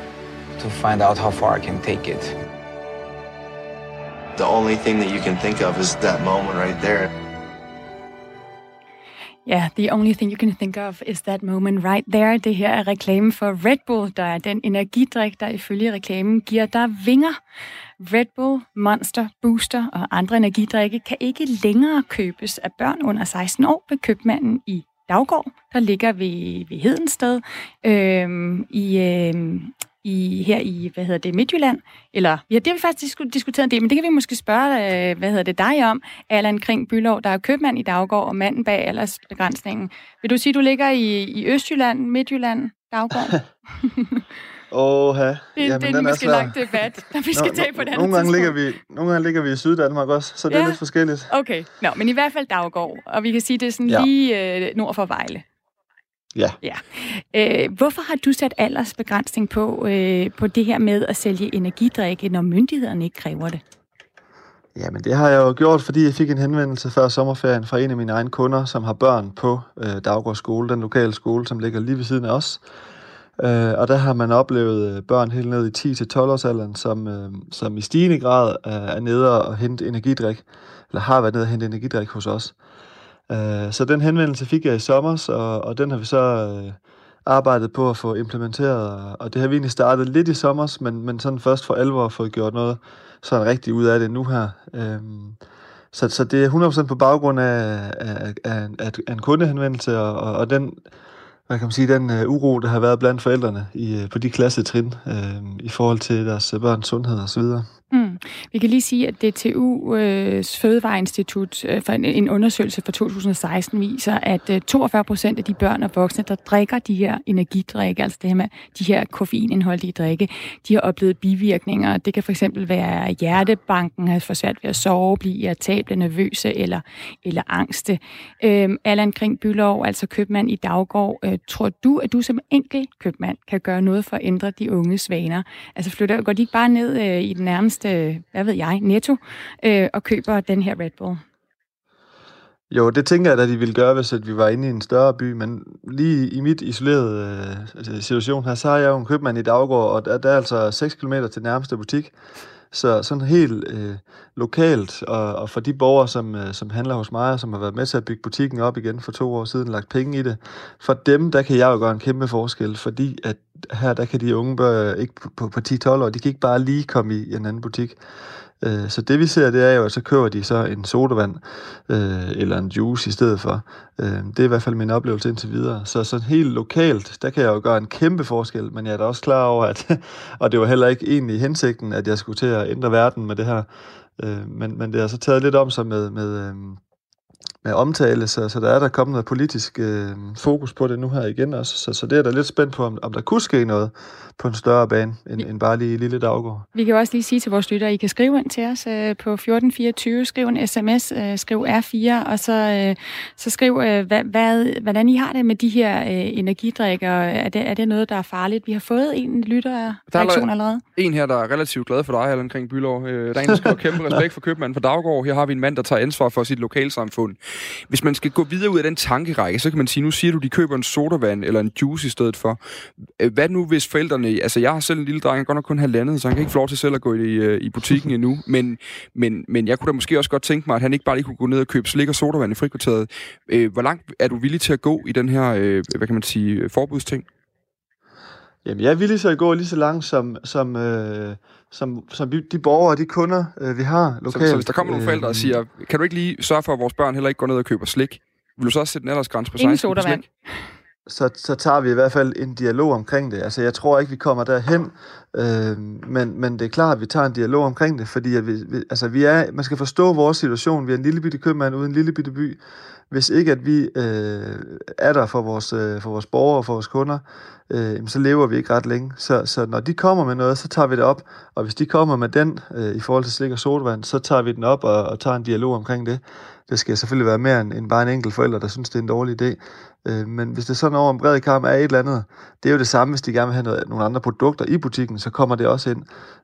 to find out how far I can take it. The only thing that you can think of is that moment right there. Ja, yeah, the only thing you can think of is that moment right there. Det her er reklame for Red Bull, der er den energidrik, der ifølge reklamen giver dig vinger. Red Bull, Monster, Booster og andre energidrikke kan ikke længere købes af børn under 16 år ved købmanden i Daggård, der ligger ved, ved Hedensted øhm, i, øhm, i, her i, hvad hedder det, Midtjylland. Eller, ja, det har vi faktisk diskuteret en del, men det kan vi måske spørge, øh, hvad hedder det, dig om, Allan Kring Bylov, der er købmand i Daggård og manden bag aldersbegrænsningen. Vil du sige, du ligger i, i Østjylland, Midtjylland, Daggård? Åh, ja. Det, Jamen, det er den måske lang debat, der vi skal Nå, tage på den nogle gange, ligger vi, nogle gange ligger vi i Syddanmark også, så det ja. er lidt forskelligt. Okay, Nå, men i hvert fald Daggård, og vi kan sige, det er sådan ja. lige øh, nord for Vejle. Ja. ja. Øh, hvorfor har du sat aldersbegrænsning på, øh, på det her med at sælge energidrikke, når myndighederne ikke kræver det? Jamen det har jeg jo gjort, fordi jeg fik en henvendelse før sommerferien fra en af mine egne kunder, som har børn på øh, Daggård skole, den lokale skole, som ligger lige ved siden af os. Øh, og der har man oplevet øh, børn helt ned i 10-12 års alderen, som, øh, som i stigende grad er nede og hente energidrik, eller har været nede og hente energidrik hos os. Øh, Øh, så den henvendelse fik jeg i sommer, og, og den har vi så øh, arbejdet på at få implementeret. Og det har vi egentlig startet lidt i sommer, men, men sådan først for alvor fået gjort noget sådan rigtigt ud af det nu her. Øh, så, så det er 100% på baggrund af, af, af, af, af en kundehenvendelse, og, og, og den, hvad kan man sige, den uh, uro, der har været blandt forældrene i, øh, på de klassetrin øh, i forhold til deres børns sundhed osv. Mm. Vi kan lige sige, at DTU's øh, Fødevareinstitut øh, for en, undersøgelse fra 2016 viser, at øh, 42 procent af de børn og voksne, der drikker de her energidrikke, altså det her med de her koffeinindholdige drikke, de har oplevet bivirkninger. Det kan for eksempel være hjertebanken, har for svært ved at sove, blive irritable, nervøse eller, eller angste. Øhm, Allan Kring Bylov, altså købmand i Daggård, øh, tror du, at du som enkelt købmand kan gøre noget for at ændre de unges vaner? Altså flytter, går de ikke bare ned øh, i den nærmeste nærmeste, hvad ved jeg, netto, øh, og køber den her Red Bull. Jo, det tænker jeg, at de ville gøre, hvis at vi var inde i en større by, men lige i mit isolerede øh, altså, situation her, så har jeg jo en købmand i Daggård, og der, der er altså 6 km til nærmeste butik. Så sådan helt øh, lokalt, og, og for de borgere, som, øh, som handler hos mig, og som har været med til at bygge butikken op igen for to år siden, lagt penge i det, for dem, der kan jeg jo gøre en kæmpe forskel, fordi at her, der kan de unge børn ikke på, på, på 10-12 år, de kan ikke bare lige komme i en anden butik. Øh, så det vi ser, det er jo, at så køber de så en sodavand øh, eller en juice i stedet for. Øh, det er i hvert fald min oplevelse indtil videre. Så sådan helt lokalt, der kan jeg jo gøre en kæmpe forskel, men jeg er da også klar over, at, og det var heller ikke egentlig hensigten, at jeg skulle til at ændre verden med det her. Øh, men, men det har så taget lidt om sig med, med, øh, med omtale, så, så der er der kommet noget politisk øh, fokus på det nu her igen også. Så, så det er da lidt spændt på, om, om der kunne ske noget på en større bane, end, end bare lige lille daggård. Vi kan jo også lige sige til vores lyttere, I kan skrive ind til os øh, på 1424, skriv en sms, øh, skriv R4, og så, øh, så skriv, øh, hvad, hvad, hvordan I har det med de her øh, energidrikker. Er det, er det noget, der er farligt? Vi har fået en lytter reaktion allerede. En her, der er relativt glad for dig, Allan Kring Bylov. Øh, der er en, der skal kæmpe respekt for købmanden for Daggård. Her har vi en mand, der tager ansvar for sit lokalsamfund. Hvis man skal gå videre ud af den tankerække, så kan man sige, nu siger du, de køber en sodavand eller en juice i stedet for. Øh, hvad nu, hvis forældrene... Altså, jeg har selv en lille dreng, han godt nok kun halvandet, så han kan ikke få lov til selv at gå i, øh, i butikken endnu. Men, men, men jeg kunne da måske også godt tænke mig, at han ikke bare lige kunne gå ned og købe slik og sodavand i frikvarteret. Øh, hvor langt er du villig til at gå i den her, hvad kan man sige, forbudsting? Jamen, jeg er villig til at gå lige så langt, som, som, øh, som, som vi, de borgere, de kunder, øh, vi har lokalt. Så, så hvis der kommer nogle forældre og siger, kan du ikke lige sørge for, at vores børn heller ikke går ned og køber slik? Vil du så også sætte en aldersgrænse på 16 Ingen sodavand. Så, så tager vi i hvert fald en dialog omkring det. Altså, jeg tror ikke, vi kommer derhen, øh, men, men det er klart, at vi tager en dialog omkring det, fordi at vi, vi, altså, vi er, man skal forstå vores situation. Vi er en lille bitte købmand uden en lille bitte by. Hvis ikke at vi øh, er der for vores, øh, for vores borgere og for vores kunder, øh, så lever vi ikke ret længe. Så, så når de kommer med noget, så tager vi det op. Og hvis de kommer med den øh, i forhold til slik og sodavand, så tager vi den op og, og tager en dialog omkring det. Det skal selvfølgelig være mere end, end bare en enkelt forælder, der synes, det er en dårlig idé. Øh, men hvis det sådan over en bred kamp er et eller andet, det er jo det samme, hvis de gerne vil have noget, nogle andre produkter i butikken, så kommer det også ind.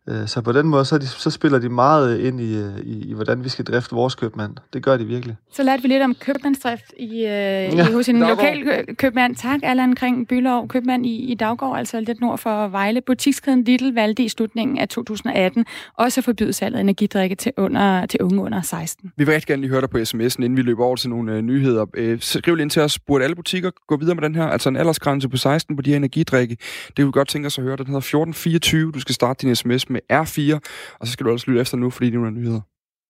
Øh, så på den måde, så, de, så spiller de meget ind i, i, i, hvordan vi skal drifte vores købmand. Det gør de virkelig. Så lærte vi lidt om købmandsdrift i, øh, ja, i hos en lokal købmand. Tak, Allan Kring Bylov, købmand i, i Daggård, altså lidt nord for Vejle. Butikskæden Lidl valgte i slutningen af 2018 også at forbyde salget af energidrikke til, under, til unge under 16. Vi vil rigtig gerne lige høre dig på sms'en, inden vi løber over til nogle øh, nyheder. Øh, skriv lige ind til os, burde alle butikker gå videre med den her, altså en aldersgrænse på 16 på de her energidrikke. Det vil vi godt tænke os at høre. Den hedder 1424. Du skal starte din sms med R4, og så skal du også lytte efter nu, fordi det er nogle nyheder.